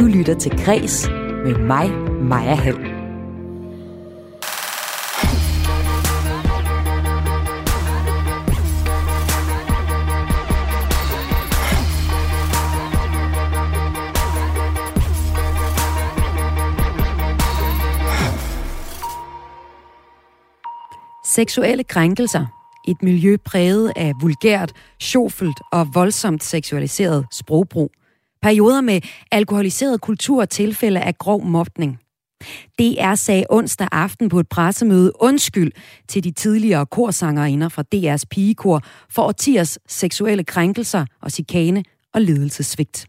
Du lytter til Græs med mig, Maja Hall. Seksuelle krænkelser. Et miljø præget af vulgært, sjofelt og voldsomt seksualiseret sprogbrug. Perioder med alkoholiseret kultur og tilfælde af grov mobning. DR sagde onsdag aften på et pressemøde undskyld til de tidligere korsangerinder fra DR's pigekor for årtiers seksuelle krænkelser og chikane og ledelsesvigt.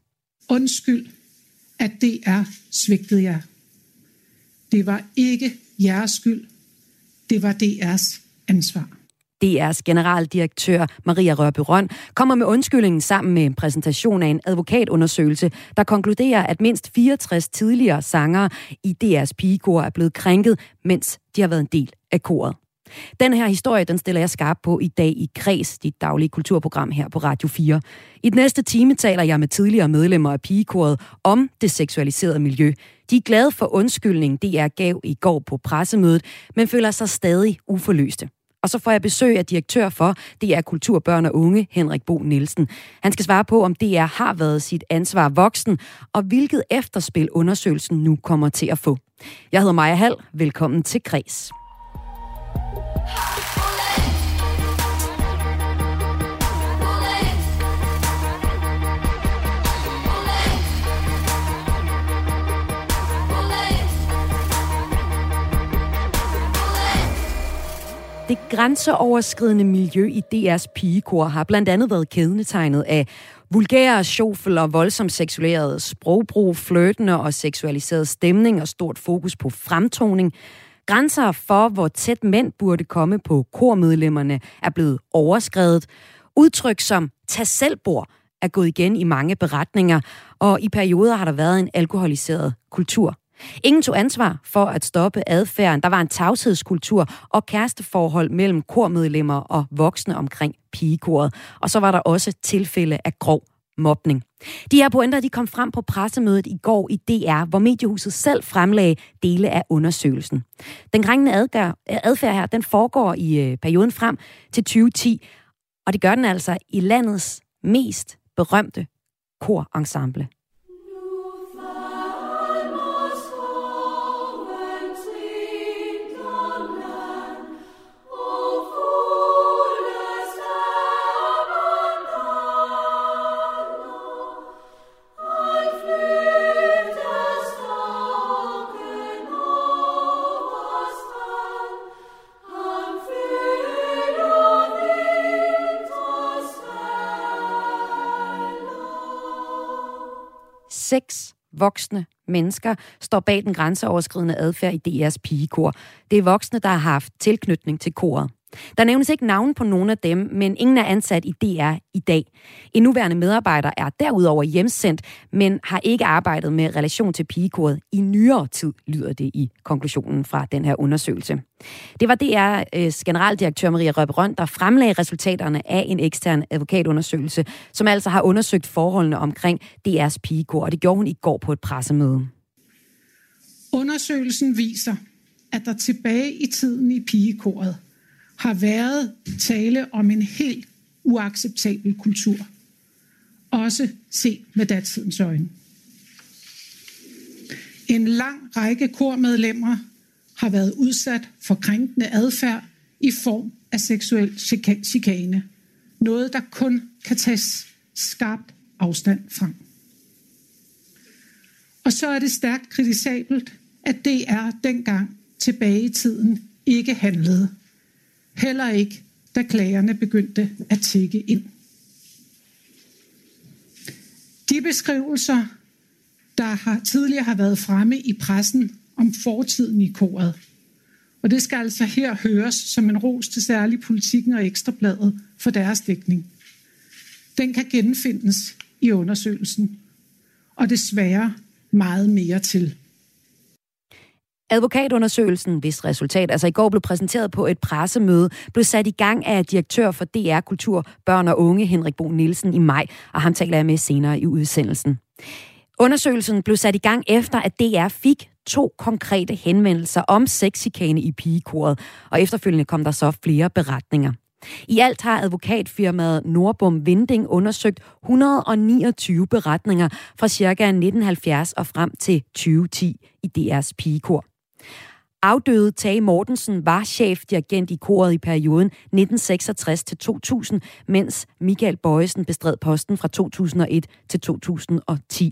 Undskyld, at DR svigtede jer. Det var ikke jeres skyld. Det var DR's ansvar. DR's generaldirektør Maria Rørby kommer med undskyldningen sammen med en præsentation af en advokatundersøgelse, der konkluderer, at mindst 64 tidligere sangere i DR's pigekor er blevet krænket, mens de har været en del af koret. Den her historie, den stiller jeg skarp på i dag i Kreds, dit daglige kulturprogram her på Radio 4. I den næste time taler jeg med tidligere medlemmer af pigekoret om det seksualiserede miljø. De er glade for undskyldningen, DR gav i går på pressemødet, men føler sig stadig uforløste. Og så får jeg besøg af direktør for DR Kultur, Børn og Unge, Henrik Bo Nielsen. Han skal svare på, om DR har været sit ansvar voksen, og hvilket efterspil undersøgelsen nu kommer til at få. Jeg hedder Maja Hall. Velkommen til Kres. Grænseoverskridende miljø i DR's pigekor har blandt andet været kendetegnet af vulgære sjofel og voldsomt seksualiseret sprogbrug, flirtende og seksualiseret stemning og stort fokus på fremtoning. Grænser for, hvor tæt mænd burde komme på kormedlemmerne, er blevet overskrevet. Udtryk som tag selvbord er gået igen i mange beretninger, og i perioder har der været en alkoholiseret kultur. Ingen tog ansvar for at stoppe adfærden. Der var en tavshedskultur og kæresteforhold mellem kormedlemmer og voksne omkring pigekoret. Og så var der også tilfælde af grov mobning. De her pointer de kom frem på pressemødet i går i DR, hvor mediehuset selv fremlagde dele af undersøgelsen. Den krænkende adfærd her, den foregår i øh, perioden frem til 2010, og det gør den altså i landets mest berømte korensemble. Seks voksne mennesker står bag den grænseoverskridende adfærd i DR's pigekor. Det er voksne, der har haft tilknytning til koret. Der nævnes ikke navn på nogen af dem, men ingen er ansat i DR i dag. En nuværende medarbejder er derudover hjemsendt, men har ikke arbejdet med relation til pigekoret i nyere tid, lyder det i konklusionen fra den her undersøgelse. Det var DR's øh, generaldirektør Maria Røberøn, der fremlagde resultaterne af en ekstern advokatundersøgelse, som altså har undersøgt forholdene omkring DR's pigekor, og det gjorde hun i går på et pressemøde. Undersøgelsen viser, at der tilbage i tiden i pigekoret har været tale om en helt uacceptabel kultur. Også set med datidens øjne. En lang række kormedlemmer har været udsat for krænkende adfærd i form af seksuel chikane. Noget, der kun kan tages skarpt afstand fra. Og så er det stærkt kritisabelt, at DR dengang tilbage i tiden ikke handlede Heller ikke, da klagerne begyndte at tække ind. De beskrivelser, der har tidligere har været fremme i pressen om fortiden i koret, og det skal altså her høres som en ros til særlig politikken og ekstrabladet for deres dækning. Den kan genfindes i undersøgelsen, og desværre meget mere til. Advokatundersøgelsen, hvis resultat altså i går blev præsenteret på et pressemøde, blev sat i gang af direktør for DR Kultur, Børn og Unge, Henrik Bo Nielsen i maj, og ham taler jeg med senere i udsendelsen. Undersøgelsen blev sat i gang efter, at DR fik to konkrete henvendelser om sexikane i pigekoret, og efterfølgende kom der så flere beretninger. I alt har advokatfirmaet Nordbom Vinding undersøgt 129 beretninger fra ca. 1970 og frem til 2010 i DR's pigekor. Afdøde Tage Mortensen var chefdirigent i koret i perioden 1966 til 2000, mens Michael Bøjesen bestred posten fra 2001 til 2010.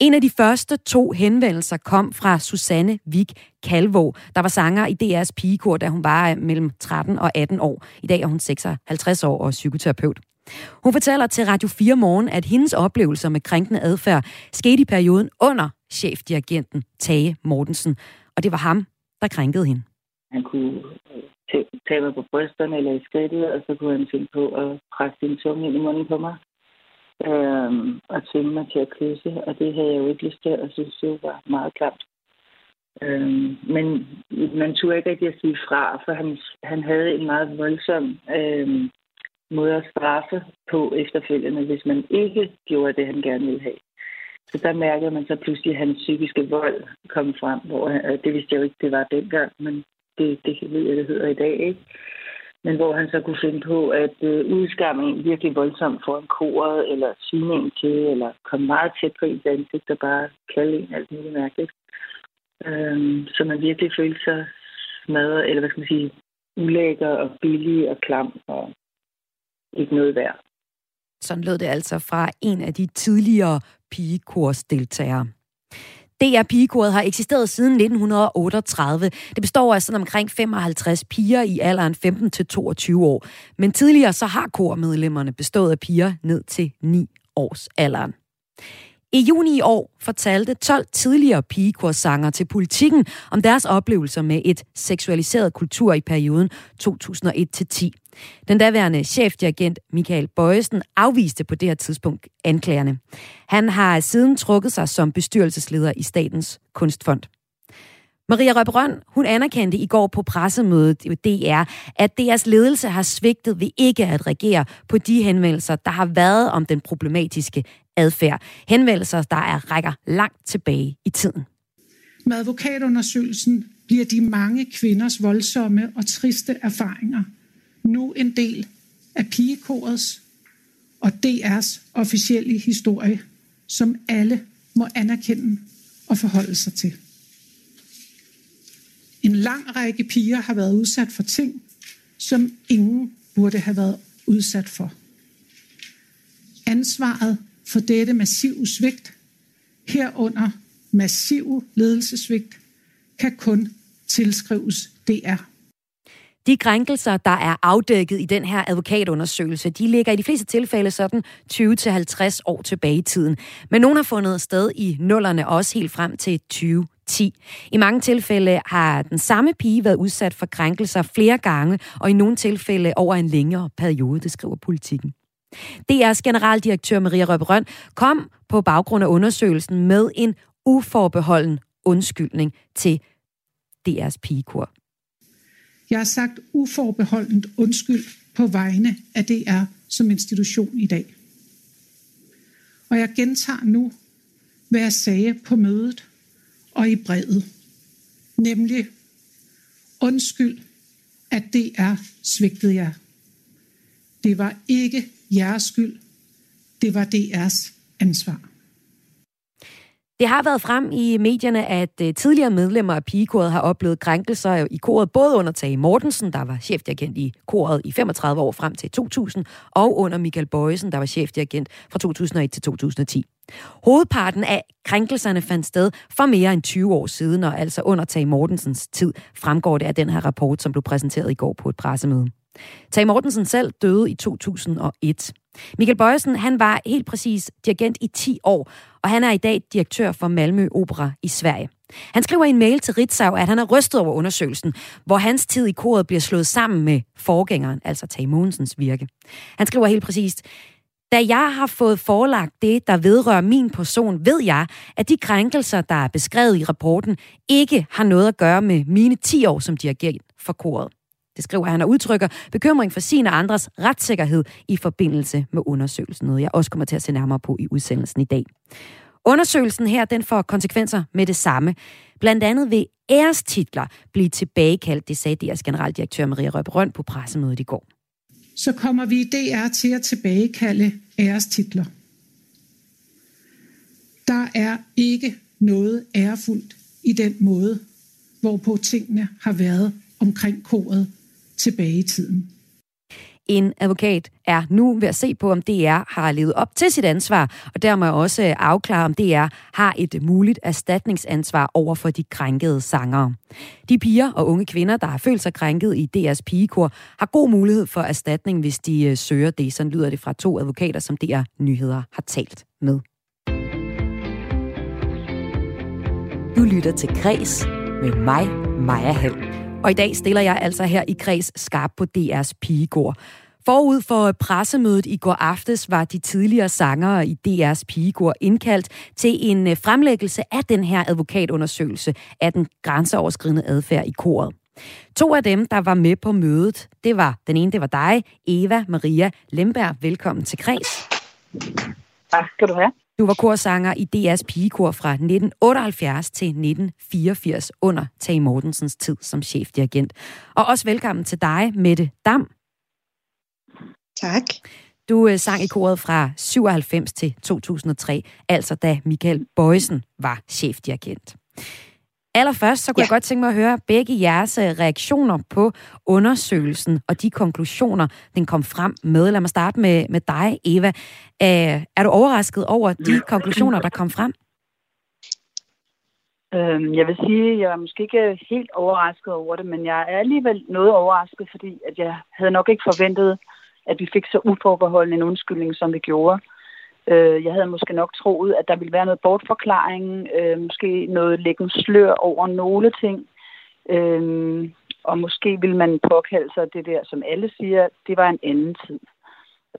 En af de første to henvendelser kom fra Susanne Vik Kalvåg, der var sanger i DR's pigekor, da hun var øh, mellem 13 og 18 år. I dag er hun 56 år og psykoterapeut. Hun fortæller til Radio 4 Morgen, at hendes oplevelser med krænkende adfærd skete i perioden under chefdirigenten Tage Mortensen, og det var ham, der krænkede hende. Han kunne øh, tage mig på brysterne eller i skridtet, og så kunne han finde på at presse sin tunge ind i munden på mig øh, og tvinge mig til at kysse, og det havde jeg jo ikke lyst til, og synes det var meget klamt. Øh, men man turde ikke rigtig at sige fra, for han, han havde en meget voldsom øh, måde at straffe på efterfølgende, hvis man ikke gjorde det, han gerne ville have. Så der mærkede man så pludselig, at hans psykiske vold kom frem, hvor øh, det vidste jeg jo ikke, det var dengang, men det, det ved jeg, det hedder i dag, ikke? men hvor han så kunne finde på at øh, udskamme en virkelig voldsomt en koret, eller sige en til, eller komme meget tæt på ens ansigt og bare kalde en alt muligt mærkeligt. Øhm, så man virkelig følte sig smadret, eller hvad skal man sige, ulækker og billig og klam og ikke noget værd. Sådan lød det altså fra en af de tidligere pigekorsdeltagere. DR Pigekoret har eksisteret siden 1938. Det består af sådan omkring 55 piger i alderen 15 til 22 år. Men tidligere så har kormedlemmerne bestået af piger ned til 9 års alderen. I juni i år fortalte 12 tidligere pigekorsanger til politikken om deres oplevelser med et seksualiseret kultur i perioden 2001-10. Den daværende chefdirigent Michael Bøjesen afviste på det her tidspunkt anklagerne. Han har siden trukket sig som bestyrelsesleder i Statens Kunstfond. Maria Røbrøn, hun anerkendte i går på pressemødet i DR, at deres ledelse har svigtet ved ikke at reagere på de henvendelser, der har været om den problematiske adfærd. Henvendelser, der er rækker langt tilbage i tiden. Med advokatundersøgelsen bliver de mange kvinders voldsomme og triste erfaringer nu en del af pigekorets og DR's officielle historie, som alle må anerkende og forholde sig til. En lang række piger har været udsat for ting, som ingen burde have været udsat for. Ansvaret for dette massive svigt, herunder massive ledelsesvigt, kan kun tilskrives DR. De krænkelser, der er afdækket i den her advokatundersøgelse, de ligger i de fleste tilfælde sådan 20-50 år tilbage i tiden. Men nogen har fundet sted i nullerne også helt frem til 20 10. I mange tilfælde har den samme pige været udsat for krænkelser flere gange, og i nogle tilfælde over en længere periode, det skriver politikken. DR's generaldirektør Maria Røberøn kom på baggrund af undersøgelsen med en uforbeholden undskyldning til DR's pigekor. Jeg har sagt uforbeholdent undskyld på vegne af DR som institution i dag. Og jeg gentager nu, hvad jeg sagde på mødet og i brevet. Nemlig, undskyld, at DR svigtede jer. Det var ikke jeres skyld. Det var DR's ansvar. Det har været frem i medierne, at øh, tidligere medlemmer af pigekoret har oplevet krænkelser i koret, både under Tage Mortensen, der var chefdirigent i koret i 35 år frem til 2000, og under Michael Bøjesen, der var chefdirigent fra 2001 til 2010. Hovedparten af krænkelserne fandt sted for mere end 20 år siden, og altså under Tage Mortensens tid, fremgår det af den her rapport, som blev præsenteret i går på et pressemøde. Tage Mortensen selv døde i 2001. Michael Bøjsen, han var helt præcis dirigent i 10 år, og han er i dag direktør for Malmø Opera i Sverige. Han skriver i en mail til Ritzau, at han er rystet over undersøgelsen, hvor hans tid i koret bliver slået sammen med forgængeren, altså Tage Mogensens virke. Han skriver helt præcist, da jeg har fået forelagt det, der vedrører min person, ved jeg, at de krænkelser, der er beskrevet i rapporten, ikke har noget at gøre med mine 10 år som dirigent for koret. Det skriver han og udtrykker bekymring for sin og andres retssikkerhed i forbindelse med undersøgelsen, noget jeg også kommer til at se nærmere på i udsendelsen i dag. Undersøgelsen her, den får konsekvenser med det samme. Blandt andet vil ærestitler blive tilbagekaldt, det sagde DR's generaldirektør Maria Røb Røn på pressemødet i går. Så kommer vi i DR til at tilbagekalde ærestitler. Der er ikke noget ærefuldt i den måde, hvorpå tingene har været omkring koret tilbage i tiden. En advokat er nu ved at se på, om DR har levet op til sit ansvar, og dermed også afklare, om DR har et muligt erstatningsansvar over for de krænkede sangere. De piger og unge kvinder, der har følt sig krænket i DR's pigekor, har god mulighed for erstatning, hvis de øh, søger det. Sådan lyder det fra to advokater, som DR Nyheder har talt med. Du lytter til Græs med mig, Maja Hall. Og i dag stiller jeg altså her i Kreds skarp på DR's pigegård. Forud for pressemødet i går aftes var de tidligere sangere i DR's pigegård indkaldt til en øh, fremlæggelse af den her advokatundersøgelse af den grænseoverskridende adfærd i koret. To af dem, der var med på mødet, det var, den ene det var dig, Eva Maria Lemberg. Velkommen til Kreds. Tak skal du have. Du var korsanger i DR's pigekor fra 1978 til 1984 under Tage Mortensens tid som chefdirigent. Og også velkommen til dig, Mette Dam. Tak. Du øh, sang i koret fra 97 til 2003, altså da Michael Bøjsen var chefdirigent. Allerførst, så kunne ja. jeg godt tænke mig at høre begge jeres øh, reaktioner på undersøgelsen og de konklusioner, den kom frem med. Lad mig starte med, med dig, Eva. Øh, er du overrasket over de konklusioner, der kom frem? Øhm, jeg vil sige, at jeg er måske ikke helt overrasket over det, men jeg er alligevel noget overrasket, fordi at jeg havde nok ikke forventet, at vi fik så uforbeholden en undskyldning, som vi gjorde. Øh, jeg havde måske nok troet, at der ville være noget bortforklaring, øh, måske noget læggen slør over nogle ting, øh, og måske vil man påkalde sig det der, som alle siger, det var en anden tid.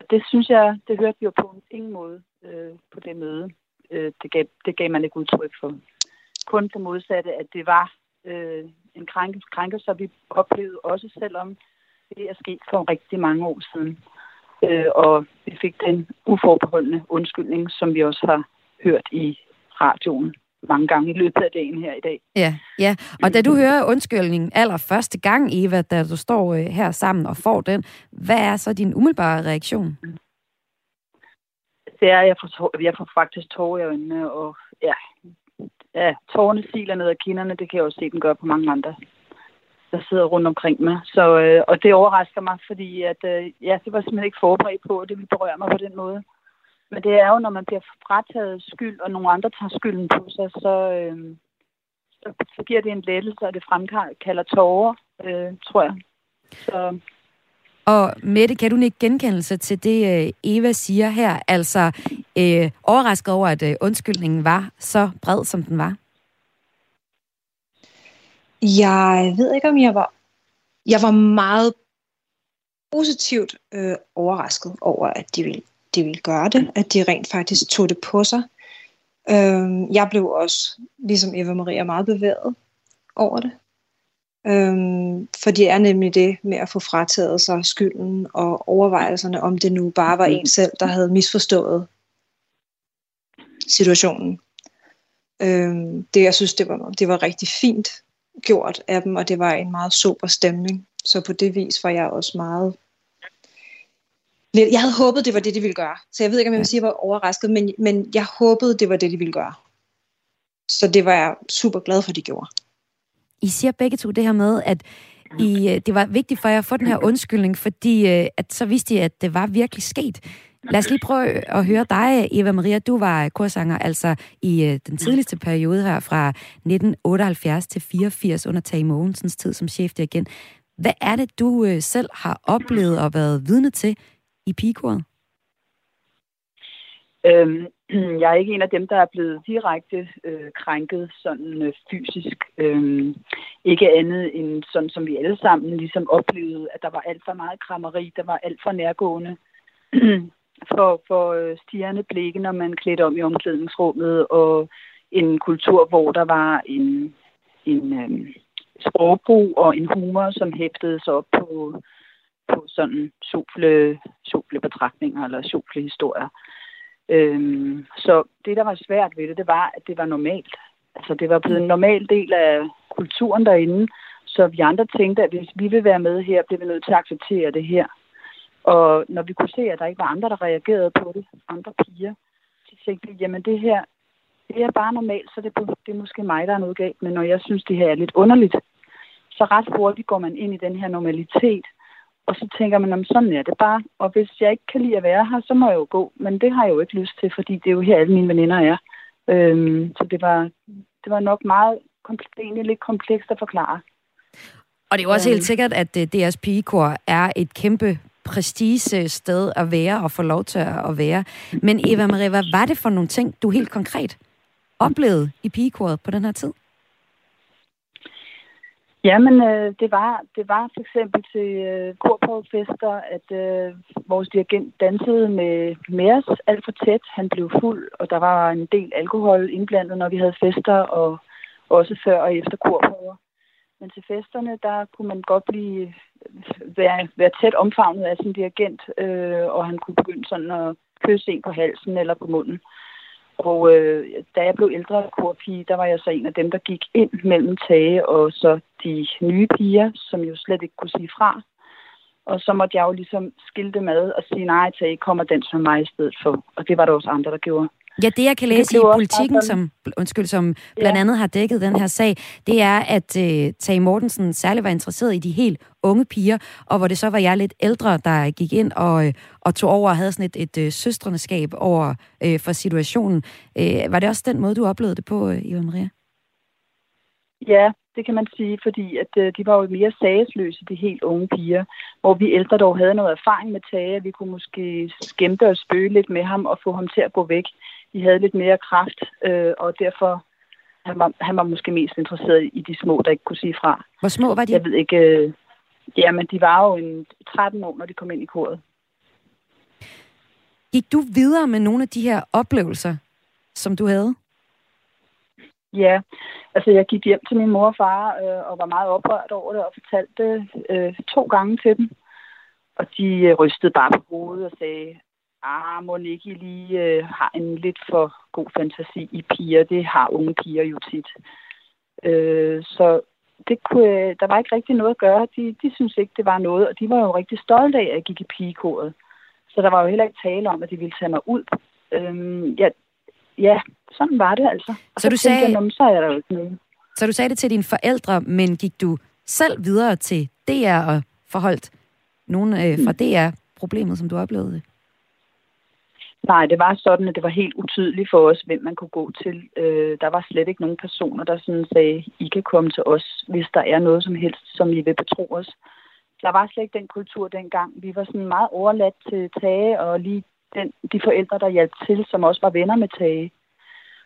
Det synes jeg, det hørte vi jo på ingen måde øh, på det møde. Øh, det, gav, det gav man ikke udtryk for. Kun det modsatte, at det var øh, en krænkelse, krænkelse, vi oplevede også selvom det er sket for rigtig mange år siden øh, og vi fik den uforbeholdende undskyldning, som vi også har hørt i radioen mange gange i løbet af dagen her i dag. Ja, ja. Og da du hører undskyldningen allerførste gang, Eva, da du står øh, her sammen og får den, hvad er så din umiddelbare reaktion? Det er, jeg får, jeg får faktisk tårer i øjnene, og ja, ja, tårerne siler ned ad kinderne, det kan jeg også se, den gør på mange andre der sidder rundt omkring mig. Så, øh, og det overrasker mig, fordi at, øh, ja, det var simpelthen ikke forberedt på, at det ville berøre mig på den måde. Men det er jo, når man bliver frataget skyld, og nogle andre tager skylden på sig, så, øh, så, så giver det en lettelse, og det fremkalder tårer, øh, tror jeg. Så, og Mette, kan du ikke genkendelse til det, øh, Eva siger her? Altså, øh, overrasket over, at øh, undskyldningen var så bred, som den var? Jeg ved ikke, om jeg var... Jeg var meget positivt øh, overrasket over, at de ville, de ville gøre det, at de rent faktisk tog det på sig. Øh, jeg blev også, ligesom Eva Maria, meget bevæget over det. Øhm, for det er nemlig det med at få frataget sig skylden og overvejelserne, om det nu bare var en selv, der havde misforstået situationen. Øhm, det, jeg synes, det var, det var rigtig fint, gjort af dem, og det var en meget sober stemning. Så på det vis var jeg også meget... Jeg havde håbet, det var det, de ville gøre. Så jeg ved ikke, om jeg vil sige, at jeg var overrasket, men, men jeg håbede, det var det, de ville gøre. Så det var jeg super glad for, de gjorde. I siger begge to det her med, at I, øh, det var vigtigt for jer at få den her undskyldning, fordi øh, at så vidste I, at det var virkelig sket. Lad os lige prøve at høre dig, Eva Maria. Du var korsanger altså i øh, den tidligste periode her fra 1978 til 84 under Tage Mogensens tid som chefdirigent. Hvad er det, du øh, selv har oplevet og været vidne til i pigekoret? Øhm, jeg er ikke en af dem, der er blevet direkte øh, krænket sådan øh, fysisk. Øhm, ikke andet end sådan, som vi alle sammen ligesom oplevede, at der var alt for meget krammeri, der var alt for nærgående for, for øh, stigende blikke, når man klædte om i omklædningsrummet, og en kultur, hvor der var en, en øhm, sprogbrug og en humor, som hæftede sig op på, på sådan sople, sople betragtninger eller sople historier. Øhm, så det, der var svært ved det, det var, at det var normalt. Altså, det var blevet en normal del af kulturen derinde, så vi andre tænkte, at hvis vi vil være med her, bliver vi nødt til at acceptere det her. Og når vi kunne se, at der ikke var andre, der reagerede på det, andre piger, så tænkte vi, jamen det her, det er bare normalt, så det, det er måske mig, der er noget galt. Men når jeg synes, det her er lidt underligt, så ret hurtigt går man ind i den her normalitet. Og så tænker man, om sådan er det bare. Og hvis jeg ikke kan lide at være her, så må jeg jo gå. Men det har jeg jo ikke lyst til, fordi det er jo her, alle mine veninder er. Øhm, så det var, det var nok meget er egentlig lidt komplekst at forklare. Og det er jo også helt sikkert, at øh, DR's pigekor er et kæmpe prestige øh, sted at være og få lov til at være. Men Eva Marie, hvad var det for nogle ting, du helt konkret oplevede i pigekoret på den her tid? Jamen, øh, det, var, det var for eksempel til øh, korprøvefester, at øh, vores dirigent dansede med, med os alt for tæt. Han blev fuld, og der var en del alkohol indblandet, når vi havde fester, og også før og efter korprøver. Men til festerne, der kunne man godt blive øh, være, være tæt omfavnet af sin dirigent, øh, og han kunne begynde sådan at kysse en på halsen eller på munden. Og øh, da jeg blev ældre korpige, der var jeg så en af dem, der gik ind mellem Tage og så de nye piger, som jo slet ikke kunne sige fra. Og så måtte jeg jo ligesom skille dem ad og sige, nej, Tage, kommer den som mig i stedet for. Og det var der også andre, der gjorde. Ja, det jeg kan læse i politikken, som, undskyld, som blandt andet har dækket den her sag, det er, at uh, Tage Mortensen særligt var interesseret i de helt unge piger, og hvor det så var jeg lidt ældre, der gik ind og, øh, og tog over og havde sådan et, et, et søstrendeskab over uh, for situationen. Uh, var det også den måde, du oplevede det på, uh, Iva Maria? Ja, det kan man sige, fordi at øh, de var jo mere sagesløse, de helt unge piger, hvor vi ældre dog havde noget erfaring med Tage, vi kunne måske skæmpe og spøge lidt med ham og få ham til at gå væk. De havde lidt mere kraft, øh, og derfor han var, han var måske mest interesseret i de små, der ikke kunne sige fra. Hvor små var de? Jeg ved ikke. Øh, jamen, de var jo en 13 år, når de kom ind i koret. Gik du videre med nogle af de her oplevelser, som du havde? Ja, altså jeg gik hjem til min mor og far øh, og var meget oprørt over det og fortalte det øh, to gange til dem. Og de øh, rystede bare på hovedet og sagde, ah, må ikke lige øh, har en lidt for god fantasi i piger. Det har unge piger jo tit. Øh, så det kunne, der var ikke rigtig noget at gøre. De, de synes ikke, det var noget, og de var jo rigtig stolte af, at jeg gik i pigekoret. Så der var jo heller ikke tale om, at de ville tage mig ud. Øh, ja, ja, sådan var det altså. Og så, så du sagde, jeg, så er der jo ikke noget. Så du sagde det til dine forældre, men gik du selv videre til DR og forholdt nogen øh, fra mm. DR problemet, som du oplevede? Nej, det var sådan, at det var helt utydeligt for os, hvem man kunne gå til. Øh, der var slet ikke nogen personer, der sådan sagde, I kan komme til os, hvis der er noget som helst, som I vil betro os. Der var slet ikke den kultur dengang. Vi var sådan meget overladt til Tage og lige den, de forældre, der hjalp til, som også var venner med Tage.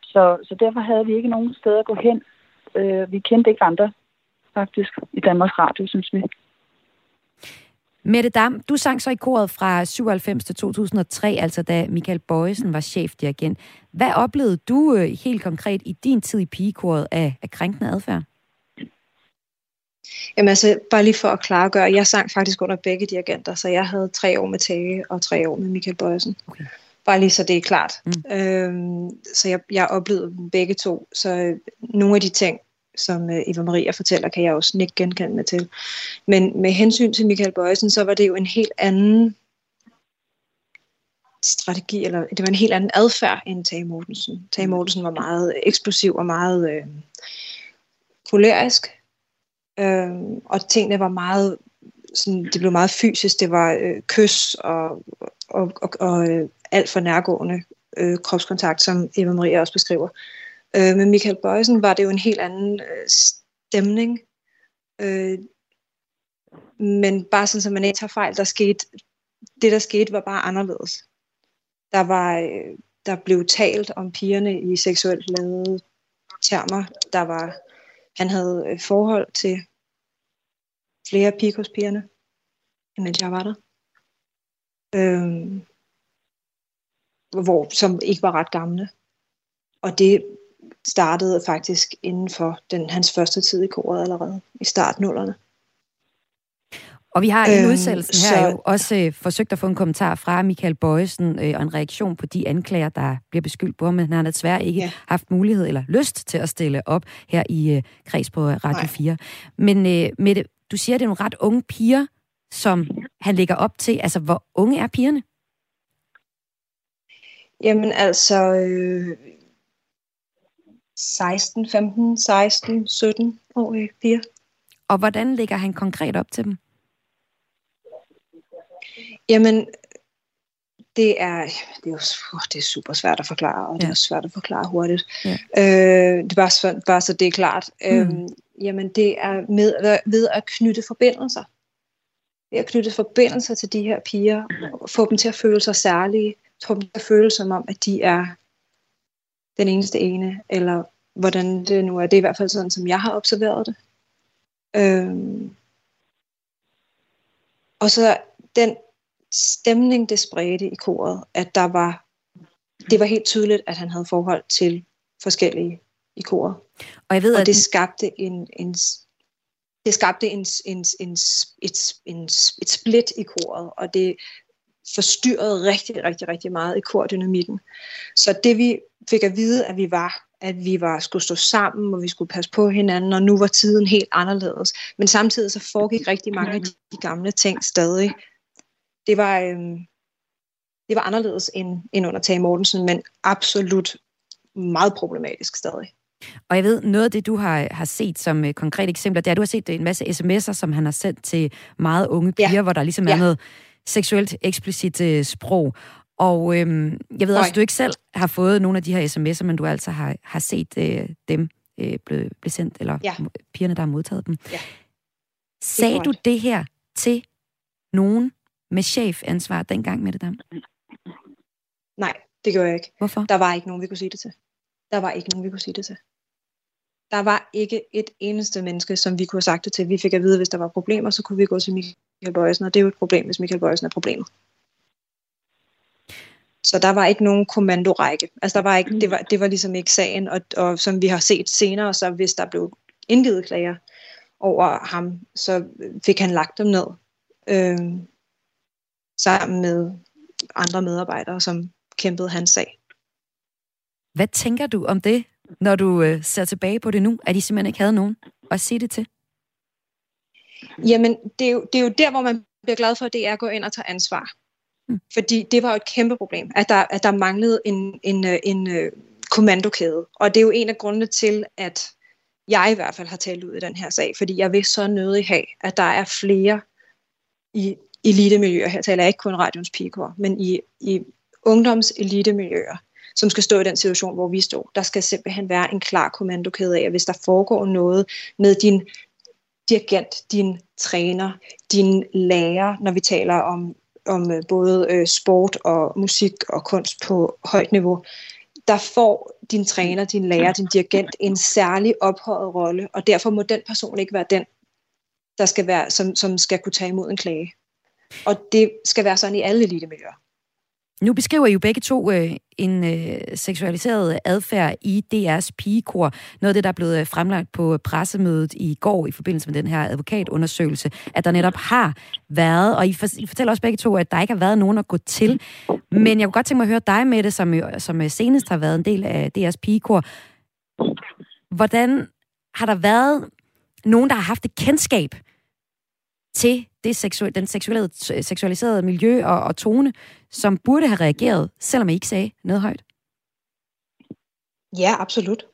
Så, så derfor havde vi ikke nogen sted at gå hen. Øh, vi kendte ikke andre, faktisk, i Danmarks Radio, synes vi. Mette Dam, du sang så i koret fra 97 til 2003, altså da Michael Bøjesen var chefdirigent. Hvad oplevede du øh, helt konkret i din tid i pigekoret af, af krænkende adfærd? Jamen altså, bare lige for at klargøre, jeg sang faktisk under begge dirigenter, så jeg havde tre år med Tage og tre år med Michael Bøjesen. Okay. Bare lige så det er klart. Mm. Øhm, så jeg, jeg oplevede dem begge to, så nogle af de ting, som øh, Eva Maria fortæller, kan jeg også ikke genkende til. Men med hensyn til Michael Bøjsen, så var det jo en helt anden strategi, eller det var en helt anden adfærd end Tage Mortensen. Tage Mortensen var meget eksplosiv og meget øh, kolerisk, øh, og tingene var meget, sådan, det blev meget fysisk, det var øh, kys og, og, og, og øh, alt for nærgående øh, kropskontakt, som Eva Maria også beskriver. Øh, Øh, med Michael Bøjsen var det jo en helt anden øh, stemning. Øh, men bare sådan, så man ikke tager fejl, der skete, det der skete var bare anderledes. Der var, øh, der blev talt om pigerne i seksuelt lavede termer. Der var, han havde øh, forhold til flere pigerne, mens jeg var der. Øh, hvor, som ikke var ret gamle. Og det startede faktisk inden for den, hans første tid i koret allerede, i startnullerne. Og vi har i øhm, udsendelsen her så... jo også øh, forsøgt at få en kommentar fra Michael Bøjesen øh, og en reaktion på de anklager, der bliver beskyldt på, men han har desværre ikke ja. haft mulighed eller lyst til at stille op her i øh, kreds på Radio Nej. 4. Men øh, Mette, du siger, at det er nogle ret unge piger, som han lægger op til. Altså, hvor unge er pigerne? Jamen altså, øh, 16, 15, 16, 17 år piger. Og hvordan lægger han konkret op til dem? Jamen, det er, det er jo uh, det er super svært at forklare, og ja. det er svært at forklare hurtigt. Ja. Øh, det er bare, bare så det er klart. Mm. Øhm, jamen, det er med, ved at knytte forbindelser. Ved at knytte forbindelser til de her piger, få dem til at føle sig særlige, få dem til at føle som om, at de er den eneste ene, eller hvordan det nu er. Det er i hvert fald sådan, som jeg har observeret det. Øhm, og så den stemning, det spredte i koret, at der var, det var helt tydeligt, at han havde forhold til forskellige i koret. Og jeg ved, og at det skabte en, en det skabte en, en, en, et, en, et split i koret, og det forstyrrede rigtig, rigtig, rigtig meget i kordynamikken. Så det vi fik at vide, at vi var, at vi var, skulle stå sammen, og vi skulle passe på hinanden, og nu var tiden helt anderledes. Men samtidig så foregik rigtig mange af de gamle ting stadig. Det var, øhm, det var anderledes end, end under Tage Mortensen, men absolut meget problematisk stadig. Og jeg ved, noget af det, du har, har set som uh, konkret eksempler, det er, at du har set en masse sms'er, som han har sendt til meget unge piger, ja. hvor der ligesom ja. er noget seksuelt eksplicit uh, sprog. Og øhm, jeg ved også, at du ikke selv har fået nogle af de her sms'er, men du altså har, har set øh, dem øh, blive, blive sendt, eller ja. pigerne, der har modtaget dem. Ja. Sagde du det her til nogen med chefansvar dengang med det der? Nej, det gjorde jeg ikke. Hvorfor? Der var ikke nogen, vi kunne sige det til. Der var ikke nogen, vi kunne sige det til. Der var ikke et eneste menneske, som vi kunne have sagt det til. Vi fik at vide, at hvis der var problemer, så kunne vi gå til Michael Bøjsen, og det er jo et problem, hvis Michael Bøjsen er problemet. Så der var ikke nogen kommandorække. Altså der var ikke, det, var, det var ligesom ikke sagen, og, og som vi har set senere, så hvis der blev indgivet klager over ham, så fik han lagt dem ned øh, sammen med andre medarbejdere, som kæmpede hans sag. Hvad tænker du om det, når du øh, ser tilbage på det nu, at de simpelthen ikke havde nogen at sige det til? Jamen, det er, jo, det er jo der, hvor man bliver glad for, at det er at gå ind og tage ansvar. Mm. Fordi det var jo et kæmpe problem, at der, at der manglede en, en, øh, en, en øh, kommandokæde. Og det er jo en af grundene til, at jeg i hvert fald har talt ud i den her sag, fordi jeg vil så nødig have, at der er flere i elitemiljøer, her taler jeg ikke kun radions pigekor, men i, i ungdoms elitemiljøer, som skal stå i den situation, hvor vi står. Der skal simpelthen være en klar kommandokæde af, hvis der foregår noget med din dirigent, din træner, din lærer, når vi taler om om øh, både øh, sport og musik og kunst på højt niveau, der får din træner, din lærer, din dirigent en særlig ophøjet rolle, og derfor må den person ikke være den, der skal være, som, som skal kunne tage imod en klage. Og det skal være sådan i alle elitemiljøer. Nu beskriver I jo begge to øh, en øh, seksualiseret adfærd i DR's pigekor. Noget af det, der er blevet øh, fremlagt på øh, pressemødet i går i forbindelse med den her advokatundersøgelse, at der netop har været, og I, for, I fortæller også begge to, at der ikke har været nogen at gå til. Men jeg kunne godt tænke mig at høre dig med det, som, som øh, senest har været en del af DR's pigekor. Hvordan har der været nogen, der har haft et kendskab til det seksu- den seksuelle, seksualiserede miljø og, og tone, som burde have reageret, selvom I ikke sagde noget højt? Ja, absolut.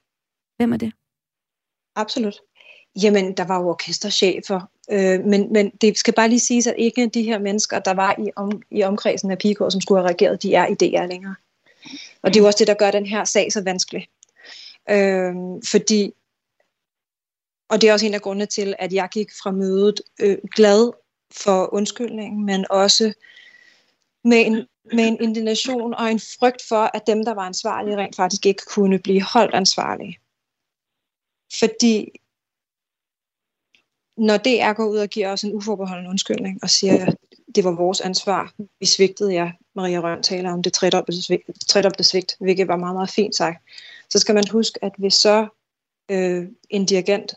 Hvem er det? Absolut. Jamen, der var jo orkesterchefer, øh, men, men det skal bare lige siges, at ikke de her mennesker, der var i, om, i omkredsen af Pigård, som skulle have reageret, de er i DR længere. Og det er jo også det, der gør den her sag så vanskelig. Øh, fordi, og det er også en af grundene til, at jeg gik fra mødet øh, glad for undskyldningen, men også med en, med en indignation og en frygt for, at dem, der var ansvarlige, rent faktisk ikke kunne blive holdt ansvarlige. Fordi når DR går ud og giver os en uforbeholden undskyldning og siger, at det var vores ansvar, vi svigtede jer, Maria Røn taler om det tredobbelte svigt, hvilket var meget, meget fint sagt, så skal man huske, at hvis så øh, en dirigent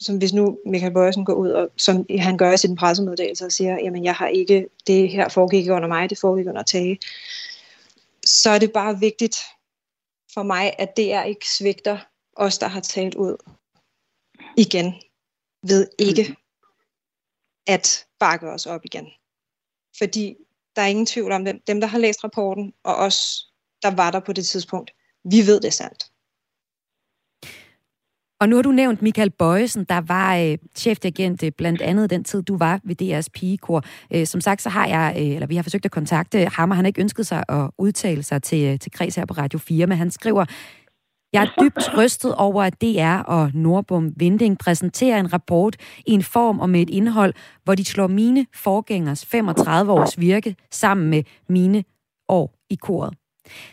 som hvis nu Michael Bøjsen går ud, og som han gør i sin pressemeddelelse og siger, jamen jeg har ikke, det her foregik under mig, det foregik under Tage, så er det bare vigtigt for mig, at det er ikke svigter os, der har talt ud igen, ved ikke at bakke os op igen. Fordi der er ingen tvivl om dem, dem der har læst rapporten, og os, der var der på det tidspunkt, vi ved det sandt. Og nu har du nævnt Michael Bøjesen, der var øh, chefdirigent øh, blandt andet den tid, du var ved DR's pigekor. Øh, som sagt, så har jeg, øh, eller vi har forsøgt at kontakte ham, og han har ikke ønsket sig at udtale sig til, øh, til kreds her på Radio 4, men han skriver, jeg er dybt rystet over, at DR og Nordbom Vinding præsenterer en rapport i en form og med et indhold, hvor de slår mine forgængers 35 års virke sammen med mine år i koret.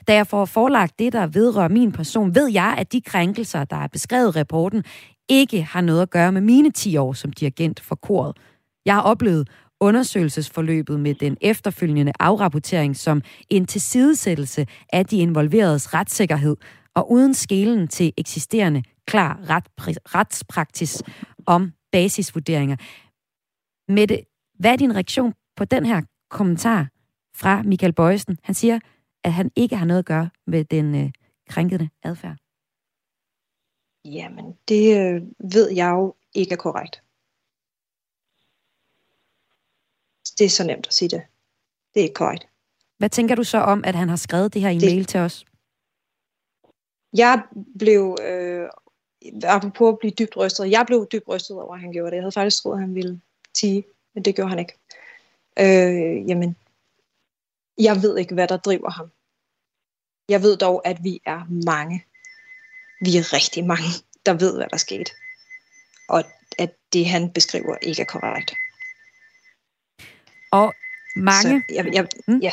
Da jeg får forelagt det, der vedrører min person, ved jeg, at de krænkelser, der er beskrevet i rapporten, ikke har noget at gøre med mine 10 år som dirigent for koret. Jeg har oplevet undersøgelsesforløbet med den efterfølgende afrapportering som en tilsidesættelse af de involveredes retssikkerhed og uden skelen til eksisterende klar retspraksis om basisvurderinger. Mette, hvad er din reaktion på den her kommentar fra Michael Bøjsen? Han siger, at han ikke har noget at gøre med den øh, krænkende adfærd? Jamen, det øh, ved jeg jo ikke er korrekt. Det er så nemt at sige det. Det er ikke korrekt. Hvad tænker du så om, at han har skrevet det her i det... mail til os? Jeg blev, øh, apropos at blive dybt rystet, jeg blev dybt rystet over, at han gjorde det. Jeg havde faktisk troet, at han ville tige, men det gjorde han ikke. Øh, jamen, jeg ved ikke, hvad der driver ham. Jeg ved dog, at vi er mange. Vi er rigtig mange, der ved, hvad der skete. Og at det, han beskriver, ikke er korrekt. Og mange... Så jeg, jeg, mm. ja.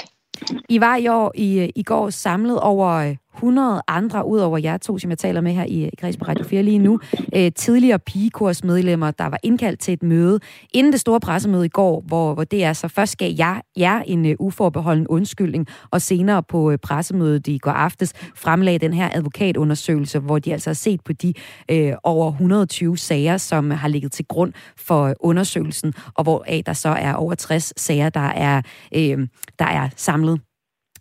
I var i år i, i går samlet over 100 andre, ud over jer to, som jeg taler med her i Kreds på Radio 4 lige nu, øh, tidligere pigekursmedlemmer, der var indkaldt til et møde inden det store pressemøde i går, hvor, hvor det er så først gav jer, jer en øh, uforbeholden undskyldning, og senere på øh, pressemødet i går aftes fremlagde den her advokatundersøgelse, hvor de altså har set på de øh, over 120 sager, som har ligget til grund for øh, undersøgelsen, og hvor af der så er over 60 sager, der er, øh, der er samlet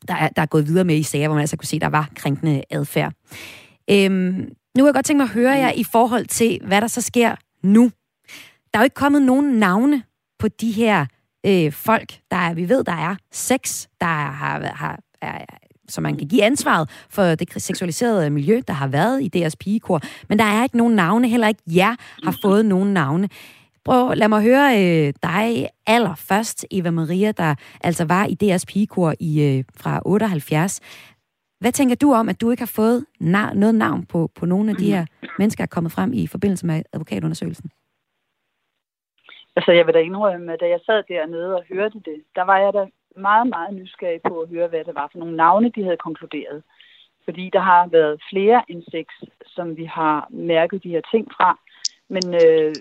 der er, der er gået videre med i sager, hvor man altså kunne se, at der var krænkende adfærd. Øhm, nu vil jeg godt tænke mig at høre jer i forhold til, hvad der så sker nu. Der er jo ikke kommet nogen navne på de her øh, folk. Der er, vi ved, der er seks, der har, har, er, så man kan give ansvaret for det seksualiserede miljø, der har været i deres pigekor. Men der er ikke nogen navne, heller ikke jer har fået nogen navne. Prøv, lad mig høre øh, dig allerførst, Eva Maria, der altså var i DR's pigekor i, øh, fra 78. Hvad tænker du om, at du ikke har fået na- noget navn på, på nogle af de her mennesker, der er kommet frem i forbindelse med advokatundersøgelsen? Altså, jeg vil da indrømme, at da jeg sad dernede og hørte det, der var jeg da meget, meget nysgerrig på at høre, hvad det var for nogle navne, de havde konkluderet. Fordi der har været flere end seks, som vi har mærket de her ting fra. Men øh,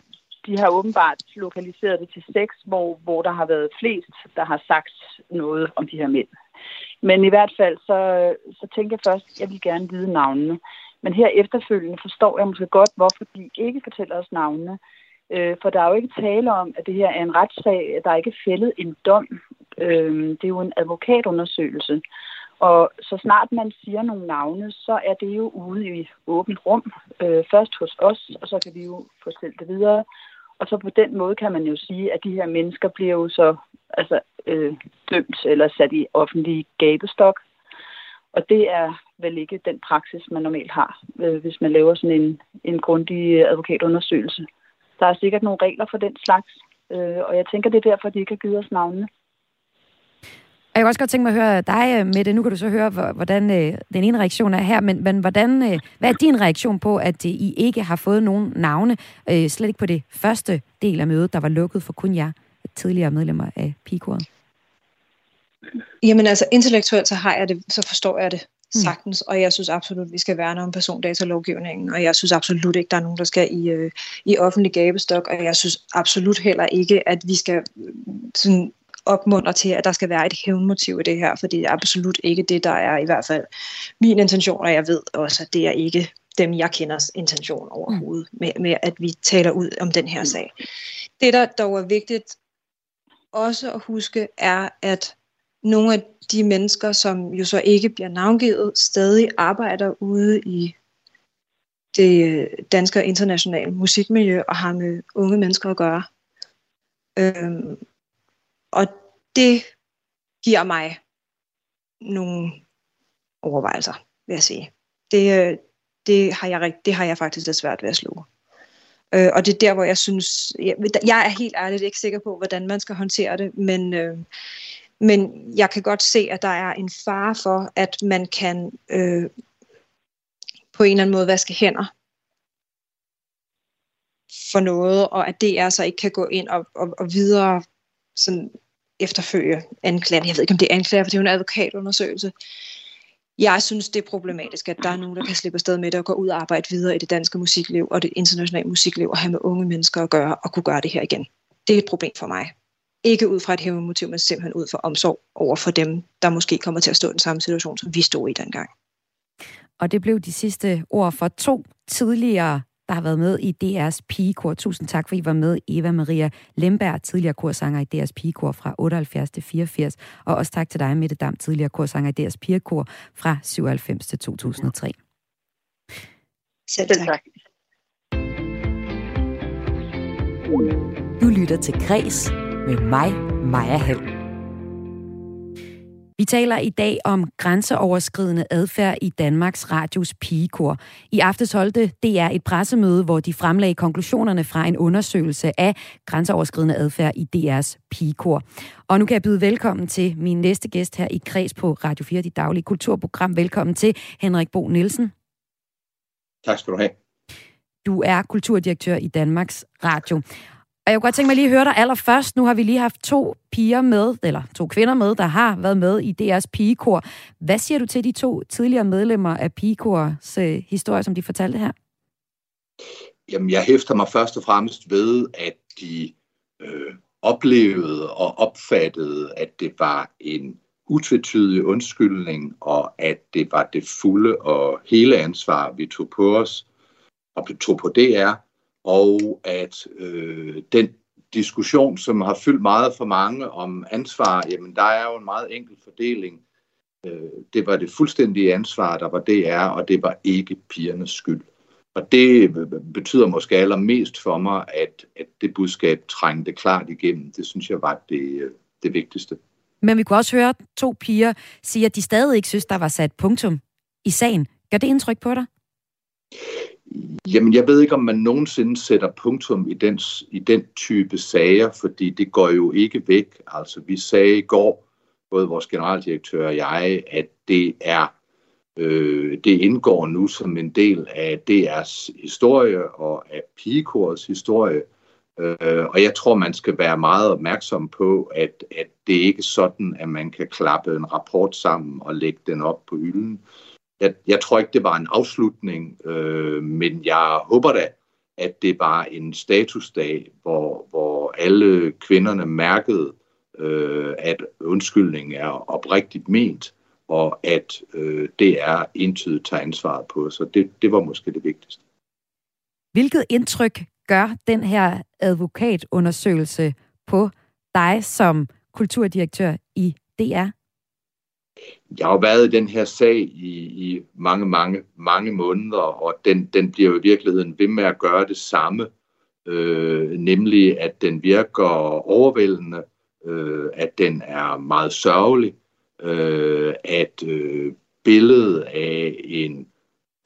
de har åbenbart lokaliseret det til seks, hvor, hvor der har været flest, der har sagt noget om de her mænd. Men i hvert fald, så, så tænker jeg først, at jeg vil gerne vide navnene. Men her efterfølgende forstår jeg måske godt, hvorfor de ikke fortæller os navnene. Øh, for der er jo ikke tale om, at det her er en retssag, der er ikke fældet en dom. Øh, det er jo en advokatundersøgelse. Og så snart man siger nogle navne, så er det jo ude i åbent rum. Øh, først hos os, og så kan vi jo fortælle det videre. Og så på den måde kan man jo sige, at de her mennesker bliver jo så altså, øh, dømt eller sat i offentlig gabestok. Og det er vel ikke den praksis, man normalt har, øh, hvis man laver sådan en, en grundig advokatundersøgelse. Der er sikkert nogle regler for den slags, øh, og jeg tænker, det er derfor, de ikke har givet os navnene. Jeg kan også godt tænke mig at høre dig, øh, Mette. Nu kan du så høre, hvordan øh, den ene reaktion er her, men, men hvordan, øh, hvad er din reaktion på, at I ikke har fået nogen navne, slet ikke på det første del af mødet, der var lukket for kun jer tidligere medlemmer af pigekoret? Jamen altså, intellektuelt så har jeg det, så forstår jeg det mm. sagtens, og jeg synes absolut, at vi skal værne om persondatalovgivningen, og jeg synes absolut ikke, der er nogen, der skal i, øh, i offentlig gabestok, og jeg synes absolut heller ikke, at vi skal sådan opmunder til, at der skal være et hævnmotiv i det her, for det er absolut ikke det, der er i hvert fald min intention, og jeg ved også, at det er ikke dem, jeg kenders intention overhovedet, mm. med, med at vi taler ud om den her sag. Det, der dog er vigtigt også at huske, er, at nogle af de mennesker, som jo så ikke bliver navngivet, stadig arbejder ude i det danske og internationale musikmiljø og har med unge mennesker at gøre. Øhm, og det giver mig nogle overvejelser, vil jeg sige. Det, øh, det, har, jeg, det har jeg faktisk lidt svært ved at sluge. Øh, og det er der, hvor jeg synes, jeg, jeg er helt ærligt ikke sikker på, hvordan man skal håndtere det, men, øh, men jeg kan godt se, at der er en fare for, at man kan øh, på en eller anden måde vaske hænder for noget, og at det er så ikke kan gå ind og, og, og videre sådan efterfølge anklager. Jeg ved ikke, om det er anklager, for det er jo en advokatundersøgelse. Jeg synes, det er problematisk, at der er nogen, der kan slippe afsted med det og gå ud og arbejde videre i det danske musikliv og det internationale musikliv og have med unge mennesker at gøre og kunne gøre det her igen. Det er et problem for mig. Ikke ud fra et hævnmotiv, men simpelthen ud fra omsorg over for dem, der måske kommer til at stå i den samme situation, som vi stod i dengang. Og det blev de sidste ord for to tidligere der har været med i DR's pigekor. Tusind tak, for I var med. Eva Maria Lemberg, tidligere korsanger i DR's pigekor fra 78 til 84. Og også tak til dig, Mette Dam, tidligere korsanger i DR's pigekor fra 97 til 2003. Selv tak. Du lytter til Græs med mig, Maja Hall. Vi taler i dag om grænseoverskridende adfærd i Danmarks Radios pigekor. I aftes holdte DR et pressemøde, hvor de fremlagde konklusionerne fra en undersøgelse af grænseoverskridende adfærd i DR's pigekor. Og nu kan jeg byde velkommen til min næste gæst her i Kreds på Radio 4, dit daglige kulturprogram. Velkommen til Henrik Bo Nielsen. Tak skal du have. Du er kulturdirektør i Danmarks Radio. Og jeg kunne godt tænke mig lige at høre dig allerførst. Nu har vi lige haft to piger med, eller to kvinder med, der har været med i DR's pigekor. Hvad siger du til de to tidligere medlemmer af pigekors øh, historie, som de fortalte her? Jamen, jeg hæfter mig først og fremmest ved, at de øh, oplevede og opfattede, at det var en utvetydig undskyldning, og at det var det fulde og hele ansvar, vi tog på os og tog på DR, og at øh, den diskussion, som har fyldt meget for mange om ansvar, jamen der er jo en meget enkel fordeling. Øh, det var det fuldstændige ansvar, der var DR, og det var ikke pigernes skyld. Og det øh, betyder måske allermest for mig, at, at det budskab trængte klart igennem. Det synes jeg var det, øh, det vigtigste. Men vi kunne også høre to piger sige, at de stadig ikke synes, der var sat punktum i sagen. Gør det indtryk på dig? Jamen, jeg ved ikke, om man nogensinde sætter punktum i den, i den type sager, fordi det går jo ikke væk. Altså, vi sagde i går, både vores generaldirektør og jeg, at det er øh, det indgår nu som en del af DR's historie og af pigekorets historie. Øh, og jeg tror, man skal være meget opmærksom på, at, at det ikke er sådan, at man kan klappe en rapport sammen og lægge den op på hylden jeg, jeg tror ikke, det var en afslutning, øh, men jeg håber da, at det var en statusdag, hvor, hvor alle kvinderne mærkede, øh, at undskyldningen er oprigtigt ment, og at øh, det er entydigt tager ansvaret på. Så det, det var måske det vigtigste. Hvilket indtryk gør den her advokatundersøgelse på dig som kulturdirektør i DR? Jeg har jo været i den her sag i, i mange, mange, mange måneder, og den, den bliver jo i virkeligheden ved med at gøre det samme, øh, nemlig at den virker overvældende, øh, at den er meget sørgelig, øh, at øh, billedet af en